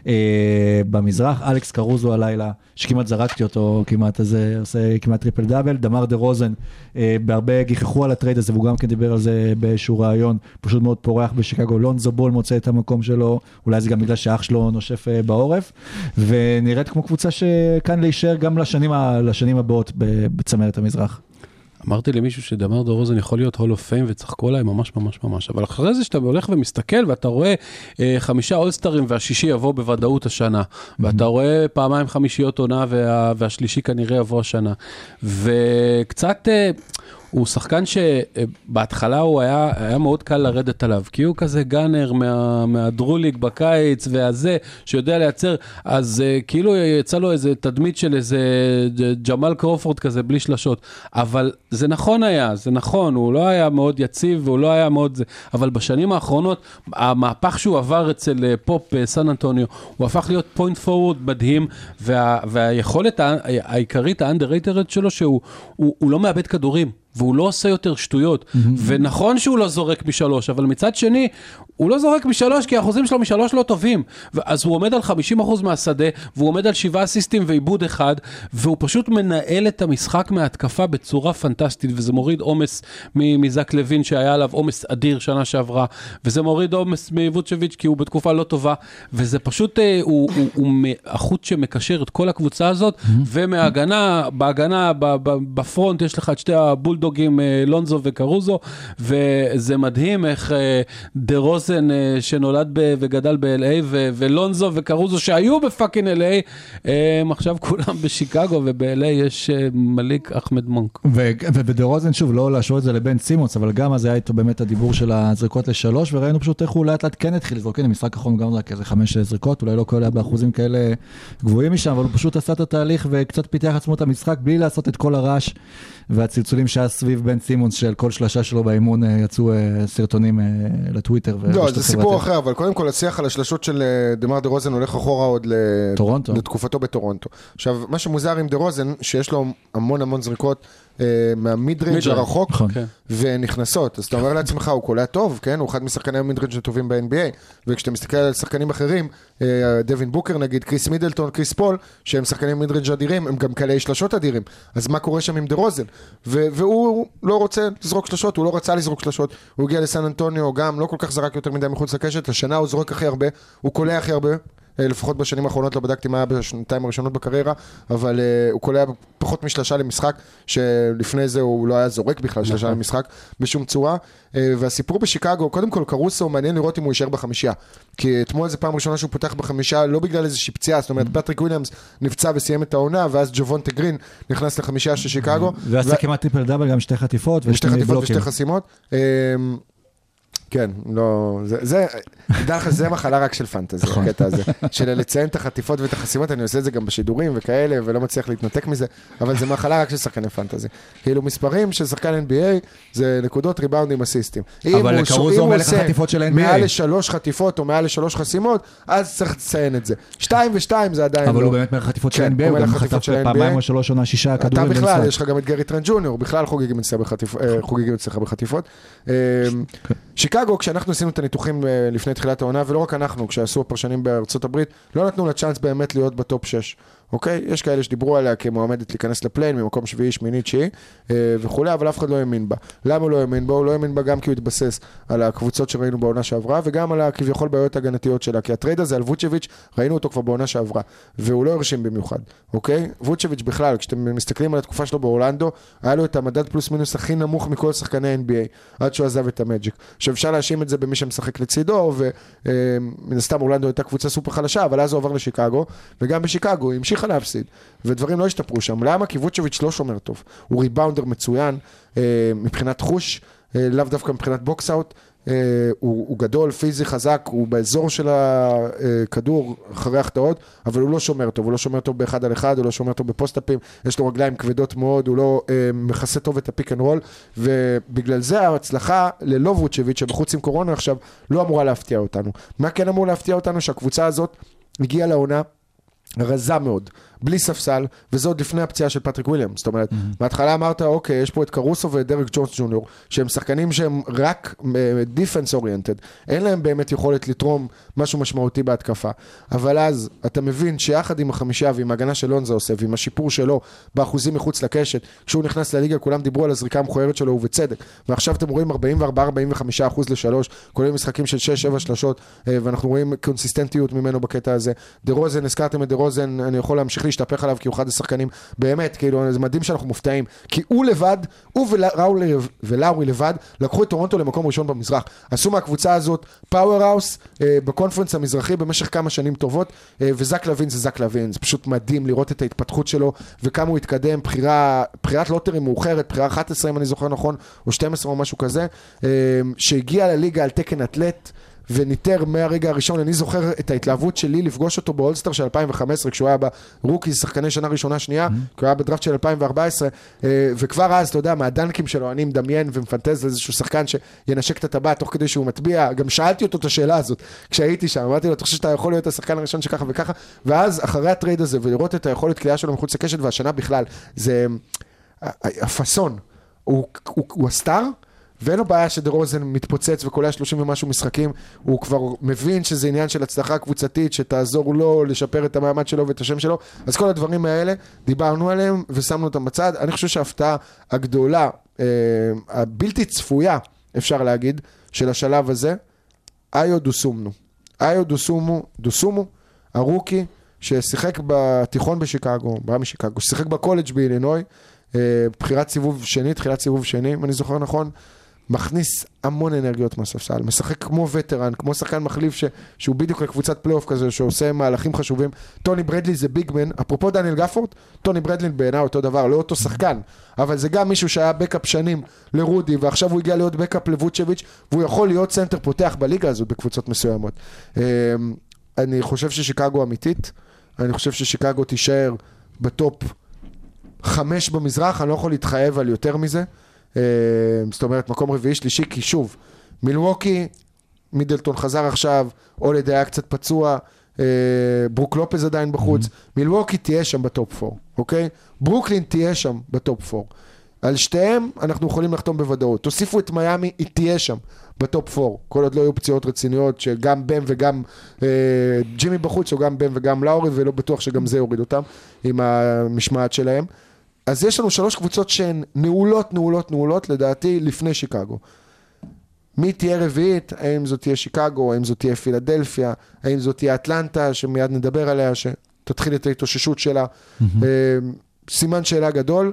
אה, במזרח. אלכס קרוזו הלילה, שכמעט זרקתי אותו, כמעט, אז אה, עושה כמעט triple double. דמר דה רוזן, אה, בהרבה גיחכו על הטרייד הזה, והוא גם כן דיבר על זה באיזשהו ראיון, פשוט מאוד פורח בשיקגו. לונזו בול מוצא את המקום שלו, אולי זה גם בגלל שאח שלו נושף אה, בעורף, ונראית כמו קבוצה שכאן להישאר גם לשנים, ה- לשנים הבאות בצמרת המזרח. אמרתי למישהו שדמר דה רוזן יכול להיות Hall of Fame וצחקו עליי ממש ממש ממש, אבל אחרי זה שאתה הולך ומסתכל ואתה רואה אה, חמישה אולסטרים והשישי יבוא בוודאות השנה, ואתה רואה פעמיים חמישיות עונה וה, והשלישי כנראה יבוא השנה, וקצת... אה, הוא שחקן שבהתחלה הוא היה, היה מאוד קל לרדת עליו, כי הוא כזה gunner מה, מהדרו ליג בקיץ והזה, שיודע לייצר, אז אה, כאילו יצא לו איזה תדמית של איזה ג'מאל קרופורד כזה בלי שלשות, אבל זה נכון היה, זה נכון, הוא לא היה מאוד יציב והוא לא היה מאוד זה, אבל בשנים האחרונות, המהפך שהוא עבר אצל אה, פופ בסן אנטוניו, הוא הפך להיות point forward מדהים, וה, והיכולת העיקרית, האנדררייטרד שלו, שהוא הוא, הוא לא מאבד כדורים. והוא לא עושה יותר שטויות. Mm-hmm. ונכון שהוא לא זורק משלוש, אבל מצד שני, הוא לא זורק משלוש כי האחוזים שלו משלוש לא טובים. אז הוא עומד על 50% מהשדה, והוא עומד על שבעה אסיסטים ועיבוד אחד, והוא פשוט מנהל את המשחק מההתקפה בצורה פנטסטית, וזה מוריד עומס מזק לוין שהיה עליו עומס אדיר שנה שעברה, וזה מוריד עומס מווצ'ביץ' כי הוא בתקופה לא טובה, וזה פשוט, אה, הוא, הוא, הוא מ- החוט שמקשר את כל הקבוצה הזאת, ומההגנה, בהגנה, ב front יש לך את שתי הבולדוגים, אה, לונזו וקרוזו, וזה מדהים איך אה, דה רוזן אה, שנולד ב- וגדל ב-LA, ולונזו וקרוזו שהיו ב fucking LA, הם עכשיו כולם בשיקגו, וב-LA יש מליק אחמד מונק. ובדה רוזן, שוב, לא להשוות את זה לבן סימונס, אבל גם אז היה איתו באמת הדיבור של הזריקות לשלוש, וראינו פשוט איך הוא לאט לאט כן התחיל לזרוק, הנה משחק האחרון גם רק איזה חמש זריקות, אולי לא כאלה היה באחוזים כאלה גבוהים משם, אבל הוא פשוט עשה את התהליך וקצת פיתח עצמו את המשחק בלי לעשות את כל הרעש והצלצולים שהיה סביב בן סימונס, של כל שלושה שלו באימון אה, יצאו אה, סרטונים אה, לטוויטר. לא, זה סיפור. אחר, אבל קודם כל השיח על השלשות של דמר דה רוזן הולך אחורה עוד. לתקופתו בטורונטו. עכשיו, מה שמוזר עם דה רוזן, שיש לו המון המון זריקות מה mid-range mid-range, הרחוק, נכון. כן. ונכנסות. אז אתה אומר לעצמך, הוא קולע טוב, כן? הוא אחד משחקני ה mid-range הטובים ב-NBA, וכשאתה מסתכל על שחקנים אחרים, אה, דווין בוקר נגיד, קריס מידלטון, קריס פול, שהם שחקנים mid-range אדירים, הם גם קלעי שלשות אדירים. אז מה קורה שם עם דה רוזן? והוא לא רוצה לזרוק שלשות, הוא לא רצה לזרוק שלשות, הוא הגיע לסן אנטוניו, גם לא כל כך זרק יותר מדי מחוץ לקשת, השנה הוא זורק הכי הרבה, הוא קולע הכי הרבה. אה, לפחות בשנים האחרונות, לא בדקתי מה היה בשנתיים הראשונות בקריירה, אבל אה, הוא קולע פחות משלושה למשחק, שלפני זה הוא לא היה זורק בכלל שלושה למשחק בשום צורה. אה, והסיפור בשיקגו, קודם כל קרוסו, מעניין לראות אם הוא יישאר בחמישייה. כי אתמול זו פעם ראשונה שהוא פותח בחמישייה, לא בגלל איזושהי פציעה, זאת אומרת, פטריק וויליאמס נפצע וסיים את העונה, ואז ג'וונטה גרין נכנס לחמישייה של שיקגו. ועשה כמעט triple double, גם שתי חטיפות ושתי חטיפות. ושתי חסימות. כן, לא, זה, זה, תדע לך, זה מחלה רק של fantasy, נכון. הקטע הזה. של לציין את החטיפות ואת החסימות, אני עושה את זה גם בשידורים וכאלה, ולא מצליח להתנתק מזה, אבל זה מחלה רק של שחקני פנטזי. כאילו מספרים של שחקן NBA, זה נקודות ריבאונדים אסיסטים. אבל לקרוזו מלך החטיפות של ה-NBA. מעל לשלוש חטיפות או מעל לשלוש חסימות, אז צריך לציין את זה. שתיים ושתיים זה עדיין לא. אבל הוא באמת מלך חטיפות של כן, NBA, הוא גם חטף. פעמיים או שלוש עונה שישה אתה כדורים בכלל, במשחק. יש לך גם את גרי טרנד ג'וניור, בכלל חוגגים אצלך בחטיפות. שיקגו, כשאנחנו עשינו את הניתוחים אה, לפני תחילת העונה, ולא רק אנחנו, כשעשו הפרשנים בארצות הברית, לא נתנו לה צ'אנס באמת להיות ב top 6. אוקיי? יש כאלה שדיברו עליה כמועמדת להיכנס ל play-in ממקום שביעי, שמיני, תשיעי אה, וכולי, אבל אף אחד לא האמין בה. למה הוא לא האמין בה? הוא לא האמין בה גם כי הוא התבסס על הקבוצות שראינו בעונה שעברה, וגם על הכביכול בעיות הגנתיות שלה. כי הטרייד הזה על ווצ'ביץ', ראינו אותו כבר בעונה שעברה, והוא לא הרשים במיוחד, אוקיי? ווצ'ביץ' בכלל, כשאתם מסתכלים על התקופה שלו באורלנדו, היה לו את המדד plus minus הכי נמוך מכל שחקני NBA, עד שהוא עזב את המג'יק. עכשיו אפשר להאשים את זה במי שמשחק לצידו, ומן הסתם אורלנדו הייתה קבוצה סופר חלשה, אבל אז הוא עבר לשיקגו, וגם בשיקגו היא המשיכה להפסיד, ודברים לא השתפרו שם. למה? כי ווצ'ביץ' לא שומר טוב. הוא ריבאונדר מצוין, אה, מבחינת חוש, אה, לאו דווקא מבחינת box-out. אה, הוא, הוא גדול, פיזי, חזק, הוא באזור של הכדור אחרי החטאות, אבל הוא לא שומר טוב, הוא לא שומר טוב באחד על אחד, הוא לא שומר טוב בפוסט-אפים, יש לו רגליים כבדות מאוד, הוא לא אה, מכסה טוב את ה pick and roll, ובגלל זה ההצלחה ללא ווצ'ביץ', שבחוץ עם קורונה עכשיו, לא אמורה להפתיע אותנו. מה כן אמור להפתיע אותנו? שהקבוצה הזאת הגיעה לעונה רזה מאוד, בלי ספסל, וזה עוד לפני הפציעה של פטריק וויליאמס. זאת אומרת, בהתחלה אמרת, אוקיי, יש פה את קרוסו ודרק ג'ונס ג'וניור, שהם שחקנים שהם רק defense oriented, אין להם באמת יכולת לתרום משהו משמעותי בהתקפה. אבל אז אתה מבין שיחד עם החמישייה ועם ההגנה שלונזו עושה, ועם השיפור שלו באחוזים מחוץ לקשת, כשהוא נכנס לליגה כולם דיברו על הזריקה המכוערת שלו ובצדק. ועכשיו אתם רואים 44-45 אחוז לשלוש, כולל משחקים של 6-7 שלשות, אה, ואנחנו רואים קונסיסטנטיות ממנו בקטע הזה. דה רוזן, הזכרתם את דה רוזן, אני יכול להמשיך להשתפך עליו כי הוא אחד השחקנים, באמת, כאילו, זה מדהים שאנחנו מופתעים. כי הוא לבד, הוא ולאורי, ולאורי לבד, לקחו את טורונטו למקום ראשון במזרח. עשו מהקבוצה הזאת powerhouse אה, ב conference המזרחי במשך כמה שנים טובות, אה, וזק לוין זה זק לוין, זה פשוט מדהים לראות את ההתפתחות שלו, וכמה הוא התקדם, בחירה, בחירת lottery מאוחרת, בחירה 11 אם אני זוכר נכון, או 12 או משהו כזה, אה, שהגיע לליגה על תקן אתלט. וניתר מהרגע הראשון, אני זוכר את ההתלהבות שלי לפגוש אותו ב All-Star של 2015, כשהוא היה ב rookie, שחקני שנה ראשונה שנייה, כי הוא היה בדראפט של 2014, אה, וכבר אז, אתה יודע, מהדנקים שלו, אני מדמיין ומפנטז לאיזשהו שחקן שינשק את הטבעת תוך כדי שהוא מטביע, גם שאלתי אותו את השאלה הזאת, כשהייתי שם, אמרתי לו, אתה חושב שאתה יכול להיות השחקן הראשון שככה וככה, ואז אחרי ה trade הזה, ולראות את היכולת קליעה שלו מחוץ לקשת, והשנה בכלל, זה הפאסון, הוא, הוא, הוא הסטאר, ואין לו בעיה שדה רוזן מתפוצץ וקולע 30 ומשהו משחקים, הוא כבר מבין שזה עניין של הצלחה קבוצתית שתעזור לו לשפר את המעמד שלו ואת השם שלו, אז כל הדברים האלה, דיברנו עליהם ושמנו אותם בצד. אני חושב שההפתעה הגדולה, אה, הבלתי צפויה, אפשר להגיד, של השלב הזה, איו דוסומנו. איו דוסומו, דוסומו, ה rookie, ששיחק בתיכון בשיקגו, בא משיקגו, ששיחק בקולג' באילינוי, אה, בחירת סיבוב שני, תחילת סיבוב שני, אם אני זוכר נכון, מכניס המון אנרגיות מהספסל, משחק כמו veteran, כמו שחקן מחליף ש, שהוא בדיוק לקבוצת פלייאוף כזה, שעושה מהלכים חשובים. טוני ברדלי זה big man, אפרופו דניאל גפורד, טוני ברדלי בעיניי אותו דבר, לא אותו שחקן, אבל זה גם מישהו שהיה backup שנים לרודי, ועכשיו הוא הגיע להיות backup לווצ'ביץ', והוא יכול להיות סנטר פותח בליגה הזאת בקבוצות מסוימות. אמ, אני חושב ששיקגו אמיתית, אני חושב ששיקגו תישאר ב top חמש במזרח, אני לא יכול להתחייב על יותר מזה. אה, זאת אומרת, מקום רביעי, שלישי, כי שוב, מילווקי, מידלטון חזר עכשיו, הולידיי היה קצת פצוע, אה, ברוק לופז עדיין בחוץ, mm-hmm. מילווקי תהיה שם ב top 4, אוקיי? ברוקלין תהיה שם ב top 4. על שתיהם אנחנו יכולים לחתום בוודאות. תוסיפו את מיאמי, היא תהיה שם בטופ 4. כל עוד לא יהיו פציעות רציניות, שגם בם וגם אה, ג'ימי בחוץ, או גם בם וגם לאורי, ולא בטוח שגם זה יוריד אותם עם המשמעת שלהם. אז יש לנו שלוש קבוצות שהן נעולות, נעולות, נעולות, לדעתי, לפני שיקגו. מי תהיה רביעית? האם זאת תהיה שיקגו, האם זאת תהיה פילדלפיה, האם זאת תהיה אטלנטה, שמיד נדבר עליה, שתתחיל את ההתאוששות שלה. Mm-hmm. סימן שאלה גדול,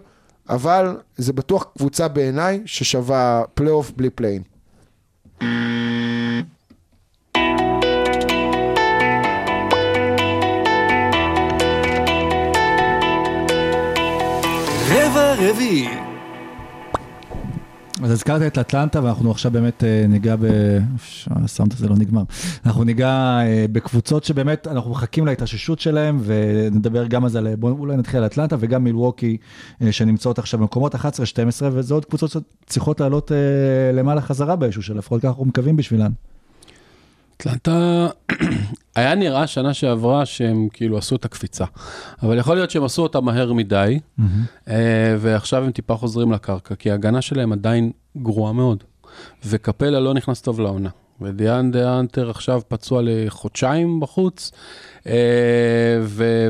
אבל זה בטוח קבוצה בעיניי ששווה פלייאוף בלי play-in. רביעי. אז הזכרת את אטלנטה ואנחנו עכשיו באמת אה, ניגע ב... הסאונד הזה לא נגמר. אנחנו ניגע אה, בקבוצות שבאמת אנחנו מחכים להתאוששות שלהם ונדבר גם על זה, בואו אולי נתחיל על אטלנטה וגם מילווקי אה, שנמצאות עכשיו במקומות 11-12 וזה עוד קבוצות שצריכות לעלות למעלה חזרה באיזשהו שלב, לפחות ככה אנחנו מקווים בשבילן. אטלנטה, היה נראה שנה שעברה שהם כאילו עשו את הקפיצה, אבל יכול להיות שהם עשו אותה מהר מדי, mm-hmm. ועכשיו הם טיפה חוזרים לקרקע, כי ההגנה שלהם עדיין גרועה מאוד, וקפלה לא נכנס טוב לעונה. ודיאן דה אנטר עכשיו פצוע לחודשיים בחוץ, אה,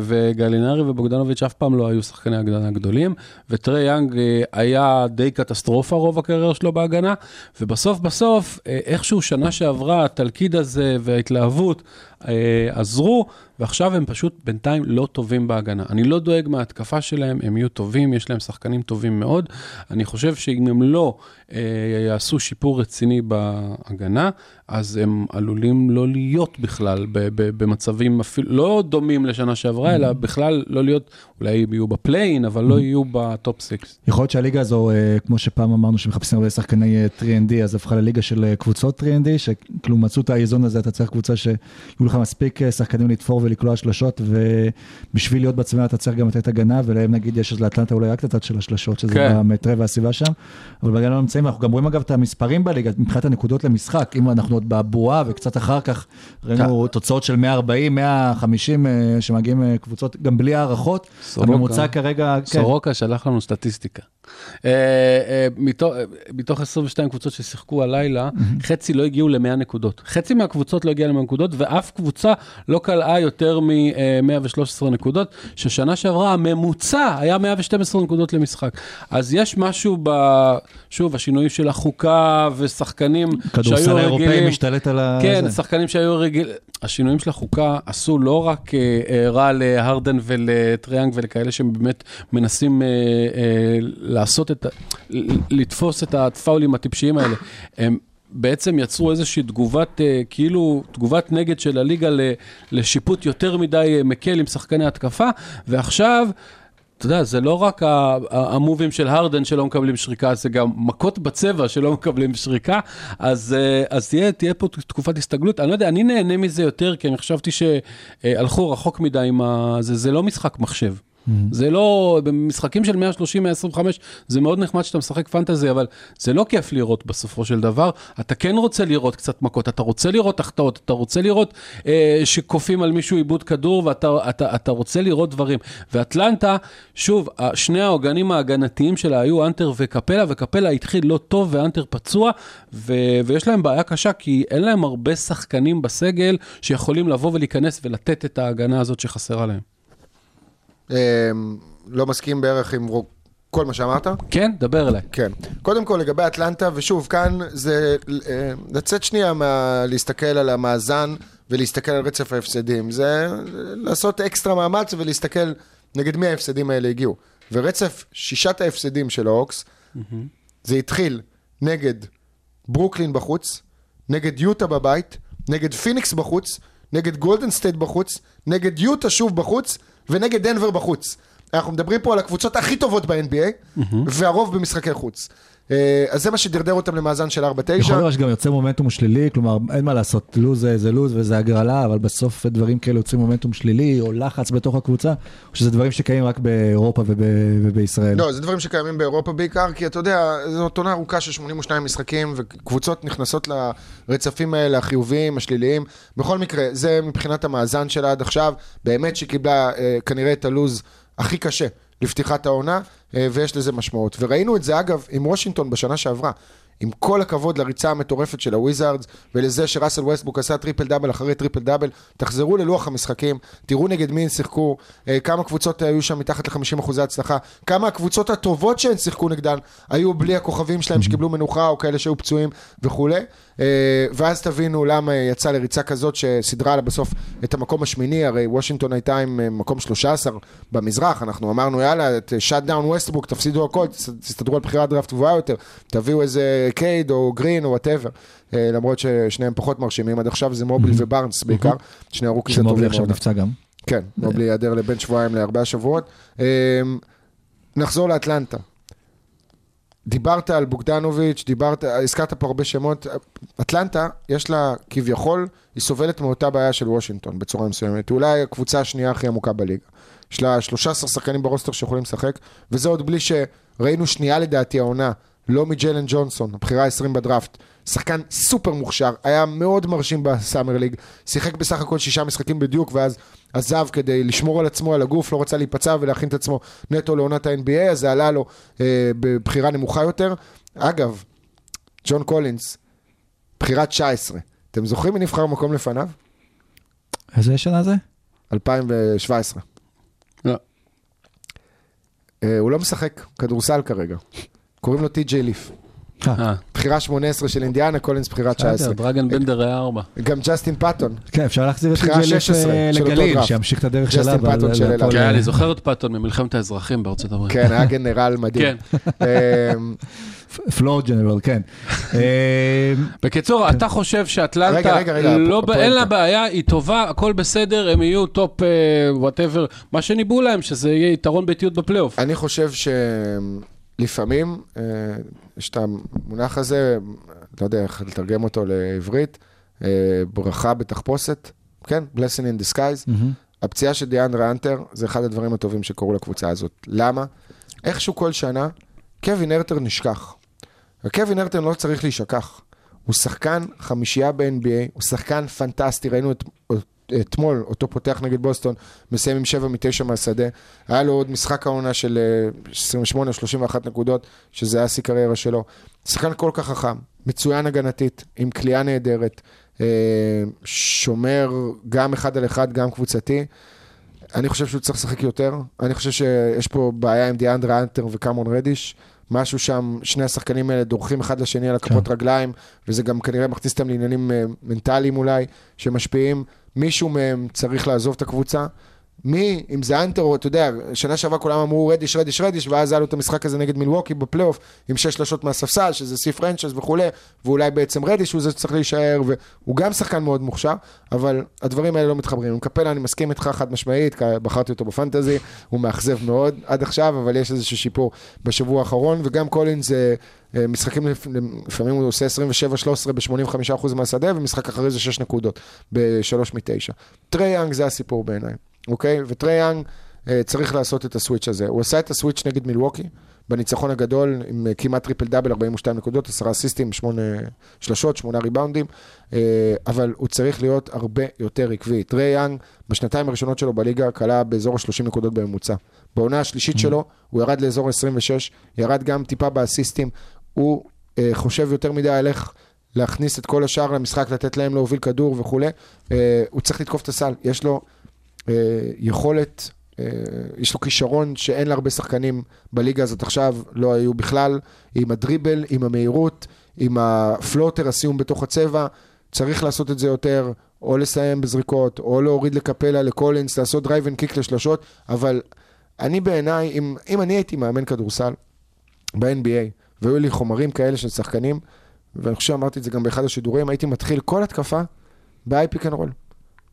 וגלינרי ובוגדנוביץ' אף פעם לא היו שחקני הגנה גדולים, וטרי יאנג אה, היה די קטסטרופה רוב הקריירה שלו בהגנה, ובסוף בסוף, אה, איכשהו שנה שעברה, התלכיד הזה וההתלהבות אה, עזרו, ועכשיו הם פשוט בינתיים לא טובים בהגנה. אני לא דואג מההתקפה שלהם, הם יהיו טובים, יש להם שחקנים טובים מאוד. אני חושב שאם הם לא אה, יעשו שיפור רציני בהגנה, אז הם עלולים לא להיות בכלל במצבים אפילו, לא דומים לשנה שעברה, אלא בכלל לא להיות, אולי יהיו בפליין, אבל לא יהיו בטופ 6. יכול להיות שהליגה הזו, אה, כמו שפעם אמרנו שמחפשים הרבה שחקני אה, 3ND, אז הפכה לליגה של אה, קבוצות 3ND, שכאילו מצאו את האיזון הזה, אתה צריך קבוצה שיהיו לך מספיק שחקנים לתפור ולקלוע שלשות, ובשביל להיות בצבא אתה צריך גם לתת הגנה, ולהם נגיד יש לאטלנטה אולי רק את הצד של השלשות, שזה כן. המטרה והסביבה שם, אבל בגלל לא נמצאים, אנחנו גם רואים אגב את המספרים בליגה, מבחינת הנקודות למשחק, אם אנחנו עוד בבועה וקצת אחר כך, ראינו כן. תוצאות של 140, 100... 50 אה, שמגיעים אה, קבוצות, גם בלי הערכות. סורוקה, הממוצע כרגע... כן. סורוקה שלח לנו סטטיסטיקה. אה, אה, מתוך- אה, מתוך 22 קבוצות ששיחקו הלילה, חצי לא הגיעו ל-100 נקודות. חצי מהקבוצות לא הגיעה ל-100 נקודות, ואף קבוצה לא קלעה יותר מ-113 נקודות, ששנה שעברה הממוצע היה 112 נקודות למשחק. אז יש משהו ב... שוב, השינויים של החוקה ושחקנים שהיו כדורסל האירופאי רגילים... משתלט על ה... כן. שחקנים שהיו רגיל... השינויים של החוקה עשו לא רק אה, אה, רע להרדן ולטריאנג ולכאלה שהם באמת מנסים אה, אה, לעשות את ה... לתפוס את הפאולים הטיפשיים האלה. הם בעצם יצרו איזושהי תגובת, אה, כאילו, תגובת נגד של הליגה לשיפוט יותר מדי אה, מקל עם שחקני התקפה, ועכשיו... אתה יודע, זה לא רק המובים של הרדן שלא מקבלים שריקה, זה גם מכות בצבע שלא מקבלים שריקה, אז, אה, אז תהיה, תהיה פה תקופת הסתגלות. אני לא יודע, אני נהנה מזה יותר, כי אני חשבתי שהלכו רחוק מדי עם ה... זה, זה לא משחק מחשב. זה לא, במשחקים של 130, 125, זה מאוד נחמד שאתה משחק פנטזי, אבל זה לא כיף לראות בסופו של דבר. אתה כן רוצה לראות קצת מכות, אתה רוצה לראות החטאות, אתה רוצה לראות אה, שכופים על מישהו עיבוד כדור, ואתה אתה, אתה רוצה לראות דברים. ואטלנטה, שוב, שני העוגנים ההגנתיים שלה היו אנטר וקפלה, וקפלה התחיל לא טוב ואנטר פצוע, ו, ויש להם בעיה קשה, כי אין להם הרבה שחקנים בסגל שיכולים לבוא ולהיכנס ולתת את ההגנה הזאת שחסרה להם. אמ, לא מסכים בערך עם רו- כל מה שאמרת. כן, דבר אליי. כן. קודם כל לגבי אטלנטה, ושוב, כאן זה אה, לצאת שנייה מה... להסתכל על המאזן ולהסתכל על רצף ההפסדים. זה לעשות אקסטרה מאמץ ולהסתכל נגד מי ההפסדים האלה הגיעו. ורצף שישת ההפסדים של ההוקס, זה התחיל נגד ברוקלין בחוץ, נגד יוטה בבית, נגד פיניקס בחוץ, נגד גולדן סטייט בחוץ, נגד יוטה שוב בחוץ, ונגד דנבר בחוץ. אנחנו מדברים פה על הקבוצות הכי טובות ב-NBA, והרוב במשחקי חוץ. אה, אז זה מה שדרדר אותם למאזן של 4-9. יכול להיות שגם יוצא מומנטום שלילי, כלומר אין מה לעשות, לוז זה, לוז וזה הגרלה, אבל בסוף דברים כאלה יוצרים מומנטום שלילי או לחץ בתוך הקבוצה, או שזה דברים שקיימים רק באירופה וב, ובישראל. לא, זה דברים שקיימים באירופה בעיקר, כי אתה יודע, זאת עונה ארוכה של 82 משחקים, וקבוצות נכנסות לרצפים האלה, החיוביים, השליליים. בכל מקרה, זה מבחינת המאזן שלה עד עכשיו, באמת שהיא קיבלה אה, כנראה את הלוז הכי קשה לפתיחת העונה, ויש לזה משמעות. וראינו את זה, אגב, עם וושינגטון בשנה שעברה. עם כל הכבוד לריצה המטורפת של הוויזארדס, ולזה שראסל ווסטבוק עשה triple double אחרי triple double, תחזרו ללוח המשחקים, תראו נגד מי הם שיחקו, אה, כמה קבוצות היו שם מתחת ל-50 אחוזי הצלחה, כמה הקבוצות הטובות שהן שיחקו נגדן היו בלי הכוכבים שלהם שקיבלו מנוחה, או כאלה שהיו פצועים וכולי, אה, ואז תבינו למה יצא לריצה כזאת שסידרה לה בסוף את המקום השמיני, הרי וושינגטון הייתה עם אה, מקום 13 במזרח, אנחנו אמרנו יאללה, shut down ווסטבוק, תפסידו הכל, תס- תסתדרו על בחירת דראפט גבוהה יותר, תביאו איזה קייד או גרין או whatever, למרות ששניהם פחות מרשימים, עד עכשיו זה מובלי ובארנס בעיקר, שני ה rookies שמובלי הטובים עכשיו בעונה. נפצע גם. כן, מובלי ייעדר לבין שבועיים לארבעה שבועות. אמ, נחזור לאטלנטה. דיברת על בוגדנוביץ', דיברת, הזכרת פה הרבה שמות. אטלנטה, יש לה כביכול, היא סובלת מאותה בעיה של וושינגטון בצורה מסוימת. אולי הקבוצה השנייה הכי עמוקה בליגה. יש לה 13 שחקנים ב roster שיכולים לשחק, וזה עוד בלי שראינו שנייה לדעתי העונה, לא מג'יילן ג'ונסון, הבחירה ה-20 בדראפט. שחקן סופר מוכשר, היה מאוד מרשים בסאמר ליג, שיחק בסך הכל שישה משחקים בדיוק, ואז עזב כדי לשמור על עצמו, על הגוף, לא רצה להיפצע ולהכין את עצמו נטו לעונת ה-NBA, אז זה עלה לו אה, בבחירה נמוכה יותר. אגב, ג'ון קולינס, בחירה 19, אתם זוכרים מי נבחר מקום לפניו? איזה שנה זה? 2017. לא. אה, הוא לא משחק כדורסל כרגע. קוראים לו טי.ג'יי ליף. אה, בחירה 18 של אינדיאנה, קולינס בחירה 19. בסדר, דרגן בנדר היה ארבע. גם ג'סטין פטון. כן, אפשר להחזיר את בחירה ג'ליף 16 אה, של אותו לגליל. שימשיך את הדרך ג'סטין שלה. פטון אבל- של אילת. כן, אני זוכר את פטון ממלחמת האזרחים בארצות הברית. כן, היה גנרל מדהים. אמ, פלור ג'נרל, כן. אה, בקיצור, אתה חושב שאטלנטה, לא. אין לה בעיה, היא טובה, הכל בסדר, הם יהיו טופ וואטאבר, מה שניבאו להם, שזה יהיה יתרון ביתיות בפלייאוף. אני חושב שלפעמים, אה, יש את המונח הזה, לא יודע איך לתרגם אותו לעברית, אה, ברכה בתחפושת, כן, blessing in disguise. מהמם. הפציעה של דיאנדרה אנטר זה אחד הדברים הטובים שקרו לקבוצה הזאת. למה? איכשהו כל שנה, קווין הרטר נשכח. וקווין הרטר לא צריך להישכח. הוא שחקן חמישייה ב-NBA, הוא שחקן פנטסטי, ראינו את, אתמול, אותו פותח נגד בוסטון, מסיים עם 7 מ-9 מהשדה. היה לו עוד משחק העונה של אה, 28 או 31 נקודות, שזה היה שיא קריירה שלו. שחקן כל כך חכם, מצוין הגנתית, עם כליאה נהדרת, אה, שומר גם אחד על אחד, גם קבוצתי. אני חושב שהוא צריך לשחק יותר. אני חושב שיש פה בעיה עם דיאנדרה אנטר וקמרון רדיש. משהו שם, שני השחקנים האלה דורכים אחד לשני על הכפות רגליים, וזה גם כנראה מכניס אותם לעניינים אה, מנטליים אולי, שמשפיעים. מישהו מהם צריך לעזוב את הקבוצה. מי, אם זה אנטר, או אתה יודע, שנה שעברה כולם אמרו רדיש, רדיש, רדיש, ואז היה לו את המשחק הזה נגד מילווקי בפלייאוף, עם שש שלשות מהספסל, שזה סי פרנצ'ס וכולי, ואולי בעצם רדיש הוא זה שצריך להישאר, והוא גם שחקן מאוד מוכשר, אבל הדברים האלה לא מתחברים. עם קפלה אני מסכים איתך חד משמעית, בחרתי אותו בפנטזי, הוא מאכזב מאוד עד עכשיו, אבל יש איזשהו שיפור בשבוע האחרון, וגם קולינס, אה, אה, משחקים לפ- לפעמים הוא עושה 27-13 ב-85% מהשדה, ומשחק אחרי זה 6 נקודות, ב-3 מ-9. טרי יאנג זה הסיפור בעיניי. אוקיי? וטרי יאנג אה, צריך לעשות את ה switch הזה. הוא עשה את ה switch נגד מילווקי, בניצחון הגדול, עם אה, כמעט triple double, 42 נקודות, 10 אסיסטים, 8 שלשות, 8 ריבאונדים, אה, אבל הוא צריך להיות הרבה יותר עקבי. טרי יאנג, בשנתיים הראשונות שלו בליגה, כלה באזור ה-30 נקודות בממוצע. בעונה השלישית שלו, הוא ירד לאזור ה-26, ירד גם טיפה באסיסטים, הוא אה, חושב יותר מדי על איך... להכניס את כל השאר למשחק, לתת להם להוביל כדור וכולי, הוא צריך לתקוף את הסל. יש לו יכולת, אה, יש לו כישרון שאין להרבה שחקנים בליגה הזאת עכשיו, לא היו בכלל, עם ה dribble, עם המהירות, עם ה floater, הסיום בתוך הצבע, צריך לעשות את זה יותר, או לסיים בזריקות, או להוריד לקפלה, לקולינס, לעשות drive and kick לשלשות, אבל אני בעיניי, אם, אם אני הייתי מאמן כדורסל ב-NBA, והיו לי חומרים כאלה של שחקנים, ואני חושב שאמרתי את זה גם באחד השידורים, הייתי מתחיל כל התקפה ב-IP roll.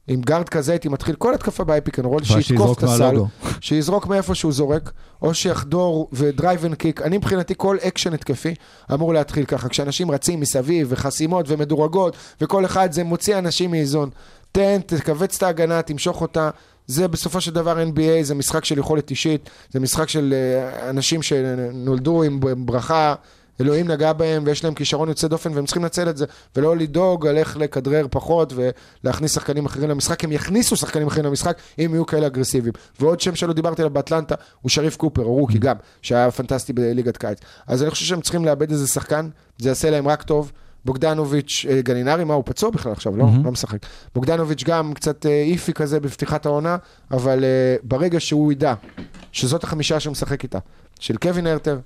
עם גארד כזה הייתי מתחיל כל התקפה ב-pick and roll, אבל שיתקוף את הסל. שיזרוק מאיפה שהוא זורק, או שיחדור ו drive and kick. אני מבחינתי כל אקשן התקפי אמור להתחיל ככה, כשאנשים רצים מסביב וחסימות מדורגות, וכל אחד זה מוציא אנשים מאיזון. תן, תכווץ את ההגנה, תמשוך אותה. זה בסופו של דבר NBA, זה משחק של יכולת אישית, זה משחק של אה, אנשים שנולדו עם ברכה, אלוהים נגע בהם ויש להם כישרון יוצא דופן והם צריכים לנצל את זה, ולא לדאוג על איך לכדרר פחות ולהכניס שחקנים אחרים למשחק, הם יכניסו שחקנים אחרים למשחק אם יהיו כאלה אגרסיביים. ועוד שם שלא דיברתי עליו באטלנטה, הוא שריף קופר, או רוקי גם, שהיה פנטסטי בליגת קיץ. אז אני חושב שהם צריכים לאבד איזה שחקן, זה יעשה להם רק טוב. בוגדנוביץ', אה, גלינארי, מה, הוא פצוע בכלל עכשיו, לא? לא משחק. בוגדנוביץ' גם קצת אה, iffy כזה בפתיחת העונה, אבל אה, ברגע שהוא ידע שזאת החמישה שהוא משחק איתה, של קווין הרטר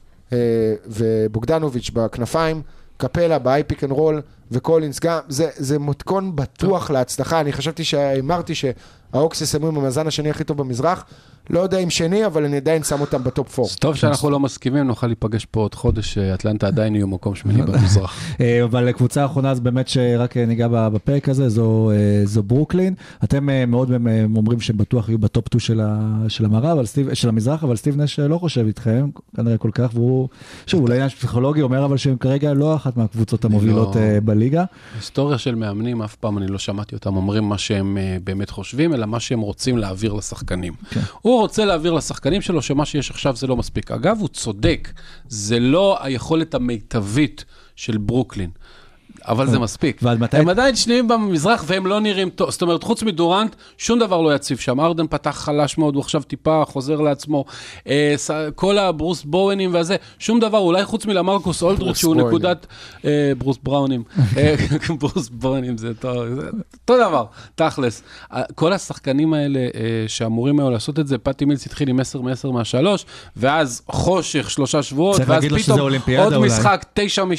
ובוגדנוביץ' בכנפיים, קפלה ב-pick and roll וקולינס גם, זה, זה מתכון בטוח להצלחה. אני חשבתי שהימרתי שההוקס יסיימו עם המאזן השני הכי טוב במזרח. לא יודע אם שני, אבל אני עדיין שם אותם ב top 4. אז טוב שאנחנו לא מסכימים, נוכל להיפגש פה עוד חודש, שאטלנטה עדיין יהיו מקום שמיני במזרח. אה, אבל קבוצה האחרונה אז באמת שרק אה, ניגע בפרק הזה, זו, אה, זו ברוקלין. אתם אה, מאוד אה, אומרים שהם בטוח יהיו ב top 2 של, של המערב, סטיב, של המזרח, אבל סטיב נש לא חושב איתכם, כנראה כל כך, והוא, שוב, אולי עניין פסיכולוגי, אומר אבל שהם כרגע לא אחת מהקבוצות המובילות לא- אה, בליגה. היסטוריה של מאמנים, אף פעם אני לא שמעתי אותם אומרים מה שהם אה, באמת חושבים, אלא מה שהם רוצים להעביר לשחקנים. כן. הוא רוצה להעביר לשחקנים שלו שמה שיש עכשיו זה לא מספיק. אגב, הוא צודק, זה לא היכולת המיטבית של ברוקלין. אבל זה מספיק. ועד מתי- הם עדיין שניים במזרח והם לא נראים טוב. זאת אומרת, חוץ מדורנט, שום דבר לא יציב שם. ארדן פתח חלש מאוד, הוא עכשיו טיפה חוזר לעצמו. אה, כל הברוס בואנים והזה, שום דבר, אולי חוץ מלמרקוס אולדריץ', שהוא. נקודת... אה, ברוס בראונים. אה, ברוס בואנים זה אותו דבר, תכלס. כל השחקנים האלה שאמורים היו לעשות את זה, פטי מילס התחיל עם 10 מ-10 מהשלוש, ואז חושך שלושה שבועות, ואז פתאום עוד. משחק, 9 מ-12,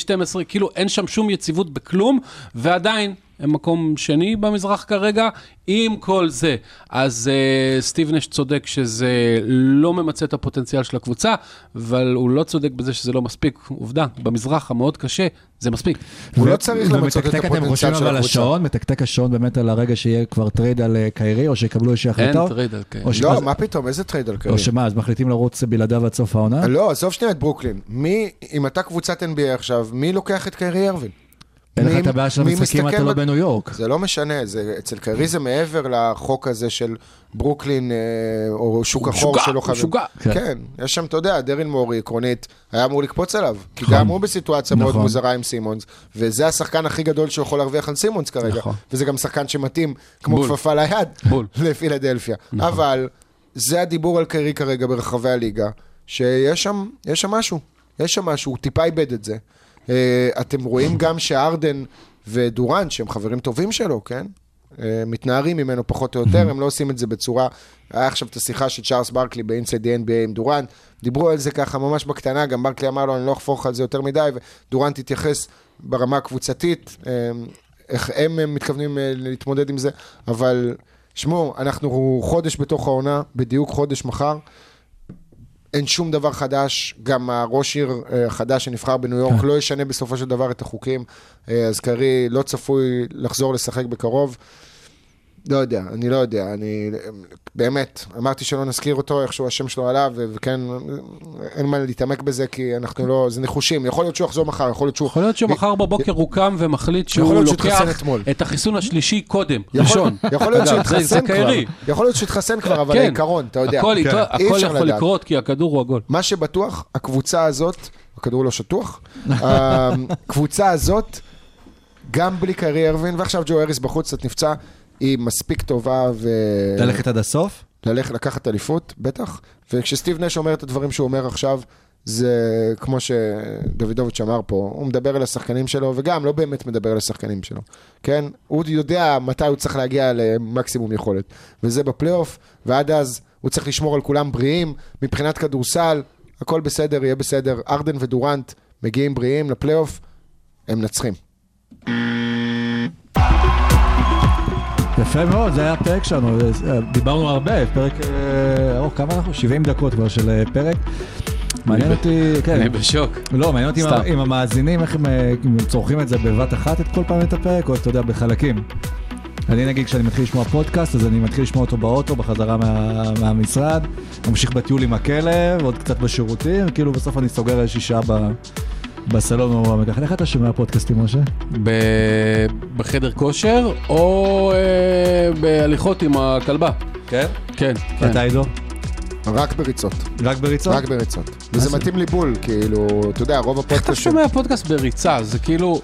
כאילו אין שם שום יציבות בכלום, ועדיין הם מקום שני במזרח כרגע, עם כל זה. אז uh, סטיב נש צודק שזה לא ממצה את הפוטנציאל של הקבוצה, אבל הוא לא צודק בזה שזה לא מספיק. עובדה, במזרח המאוד קשה, זה מספיק. הוא לא צריך למצות את אתם הפוטנציאל חושבים של אבל על הקבוצה. השעון, מתקתק השעון באמת על הרגע שיהיה כבר trade על אה, קיירי, או שיקבלו איזושהי אין החלטה? trade על ש- לא, מה פתאום, איזה טרייד על קרי? או שמה, אז מחליטים לרוץ בלעדיו עד סוף העונה? לא, עזוב שנייה את ברוקלין. מי, אם אתה קבוצת NBA עכשיו, מי לוקח את קיירי ארווין? אין לך את הבעיה של המשחקים, אתה לא בניו יורק. זה לא משנה, זה, אצל קיירי זה מעבר לחוק הזה של ברוקלין, אה, או שוק החור משוגע, שלא הוא חייבים. משוגע. כן. כן, יש שם, אתה יודע, דרין מורי, עקרונית, היה אמור לקפוץ עליו. כי נכון. גם הוא בסיטואציה מאוד נכון. מוזרה עם סימונס, וזה השחקן הכי גדול שיכול להרוויח על סימונס כרגע. נכון. וזה גם שחקן שמתאים כמו. כפפה ליד. לפילדלפיה. אבל זה הדיבור על קיירי כרגע ברחבי הליגה, שיש שם, יש שם משהו, יש שם משהו, הוא טיפה איבד את זה. אה, אתם רואים גם שארדן ודורנט, שהם חברים טובים שלו, כן? אה, מתנערים ממנו פחות או יותר, הם לא עושים את זה בצורה... היה עכשיו את השיחה של צ'ארלס ברקלי the NBA עם דורנט, דיברו על זה ככה ממש בקטנה, גם ברקלי אמר לו, אני לא אחפור לך על זה יותר מדי, ודורנט התייחס ברמה הקבוצתית, אה, איך הם מתכוונים להתמודד עם זה, אבל שמעו, אנחנו חודש בתוך העונה, בדיוק חודש מחר. אין שום דבר חדש, גם הראש עיר אה, החדש שנבחר בניו יורק לא ישנה בסופו של דבר את החוקים, אה, אז קרי לא צפוי לחזור לשחק בקרוב. לא יודע, אני לא יודע, אני באמת, אמרתי שלא נזכיר אותו, איכשהו השם שלו עלה, ו- וכן, אין מה להתעמק בזה, כי אנחנו לא, זה ניחושים, יכול להיות שהוא יחזור מחר, יכול להיות שהוא... יכול להיות שמחר בבוקר הוא קם ומחליט שהוא שהוא לוקח. את החיסון השלישי קודם, ראשון. יכול להיות זה שהתחסן כבר. יכול להיות שהתחסן כבר, אבל כן. העיקרון, אתה יודע. הכל כן. הכל יכול. לקרות כי הכדור הוא עגול. מה שבטוח, הקבוצה הזאת, הכדור לא שטוח, הקבוצה הזאת, גם בלי קיירי ארווין, ועכשיו ג'ו אריס בחוץ קצת נפצע, היא מספיק טובה ו... ללכת עד הסוף? ללכת לקחת אליפות, בטח. וכשסטיב נש אומר את הדברים שהוא אומר עכשיו, זה כמו שדוידוביץ' אמר פה, הוא מדבר על השחקנים שלו, וגם לא באמת מדבר על השחקנים שלו, כן? הוא יודע מתי הוא צריך להגיע למקסימום יכולת, וזה בפלייאוף, ועד אז הוא צריך לשמור על כולם בריאים, מבחינת כדורסל, הכל בסדר, יהיה בסדר. ארדן ודורנט מגיעים בריאים לפלייאוף, הם מנצחים. יפה מאוד, זה היה הפרק שלנו, אה, דיברנו הרבה, פרק, אה, ארוך, כמה אנחנו? 70 דקות כבר של אה, פרק. מעניין אותי, כן. אני בשוק. לא, מעניין אותי אם המאזינים, איך אה, הם צורכים את זה בבת אחת את כל פעם את הפרק, או אתה יודע, בחלקים. אני נגיד, כשאני מתחיל לשמוע פודקאסט, אז אני מתחיל לשמוע אותו באוטו, בחזרה מה, מהמשרד, ממשיך בטיול עם הכלב, עוד קצת בשירותים, כאילו בסוף אני סוגר איזושהי שעה ב, בסלון או במקחת. איך אתה שומע פודקאסטים, משה? ב- בחדר כושר, או אה, בהליכות עם הכלבה. כן. כן, כן. אתה עידו? רק בריצות, רק בריצות? רק בריצות. וזה מתאים לי בול, כאילו, אתה יודע, רוב איך אתה הפודקאסטים... שומע פודקאסט בריצה? זה כאילו...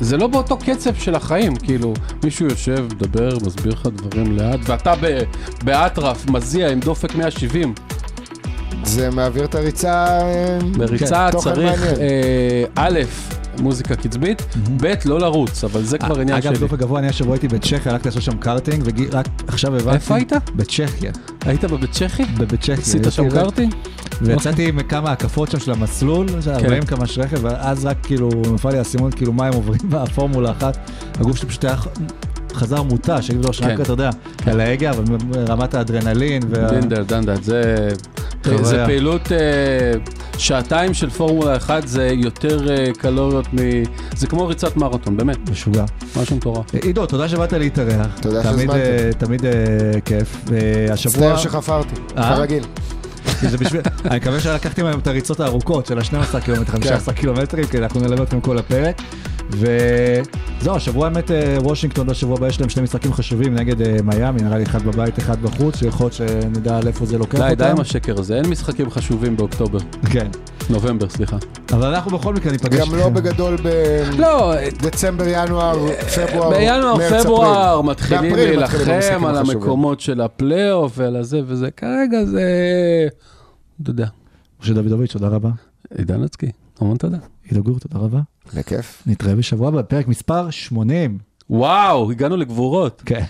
זה לא באותו קצב של החיים, כאילו, מישהו יושב, מדבר, מסביר לך דברים לאט, ואתה באטרף, מזיע עם דופק 170. זה מעביר את הריצה... אה, בריצה תוכן צריך. אה, א', מוזיקה קצבית, ב', לא לרוץ, אבל זה כבר עניין אגב, שלי. דופק גבוה, אני השבוע הייתי בצ'כיה, הלכתי לעשות שם קארטינג, ורק עכשיו הבנתי... איפה היית? בצ'כיה. היית בבית צ'כי? בבית צ'כיה. עשית שם קארטינג? ויצאתי עם כמה הקפות שם של המסלול, של 40 קמ"ש רכב, ואז רק כאילו נפל לי האסימון, כאילו מה הם עוברים בפורמולה אחת, הגוף שלי פשוט היה חזר מותש, כאילו שרק כן. אתה יודע, על ההגה, אבל רמת האדרנלין, דינדל, דנדל, זה... פעילות, אה, שעתיים של פורמולה 1 זה יותר אה, קלוריות מ... זה כמו ריצת מרתון, באמת, משוגע. משהו מטורף. עידו, תודה שבאת להתארח. תודה שהזמנתם. אה, תמיד אה, כיף. והשבוע... מצטער שחפרתי, אה? כרגיל. אני מקווה שלקחתם היום את הריצות הארוכות של ה-12 קילומטר, 15 קילומטרים, כי אנחנו נלמד אתכם כל הפרק. וזהו, השבוע האמת אה, וושינגטון, בשבוע הבא יש להם שני משחקים חשובים נגד אה, מיאמי, נראה לי אחד בבית, אחד בחוץ, שיכול להיות שנדע על איפה זה לוקח די, אותם. די עם השקר הזה, אין משחקים חשובים באוקטובר. כן. נובמבר, סליחה. אבל אנחנו בכל מקרה ניפגש. גם לא בגדול לא, בדצמבר, ינואר, פברואר, בינואר, מרץ, פברואר אפריל. מתחילים להילחם על. המקומות של הפלייאוף ועל הזה וזה, כרגע זה, אתה יודע, משה דוידוביץ', תודה רבה. עידן לצקי, המון תודה. עידו גור, תודה רבה. בכיף. נתראה בשבוע בפרק מספר 80. וואו, הגענו לגבורות. כן.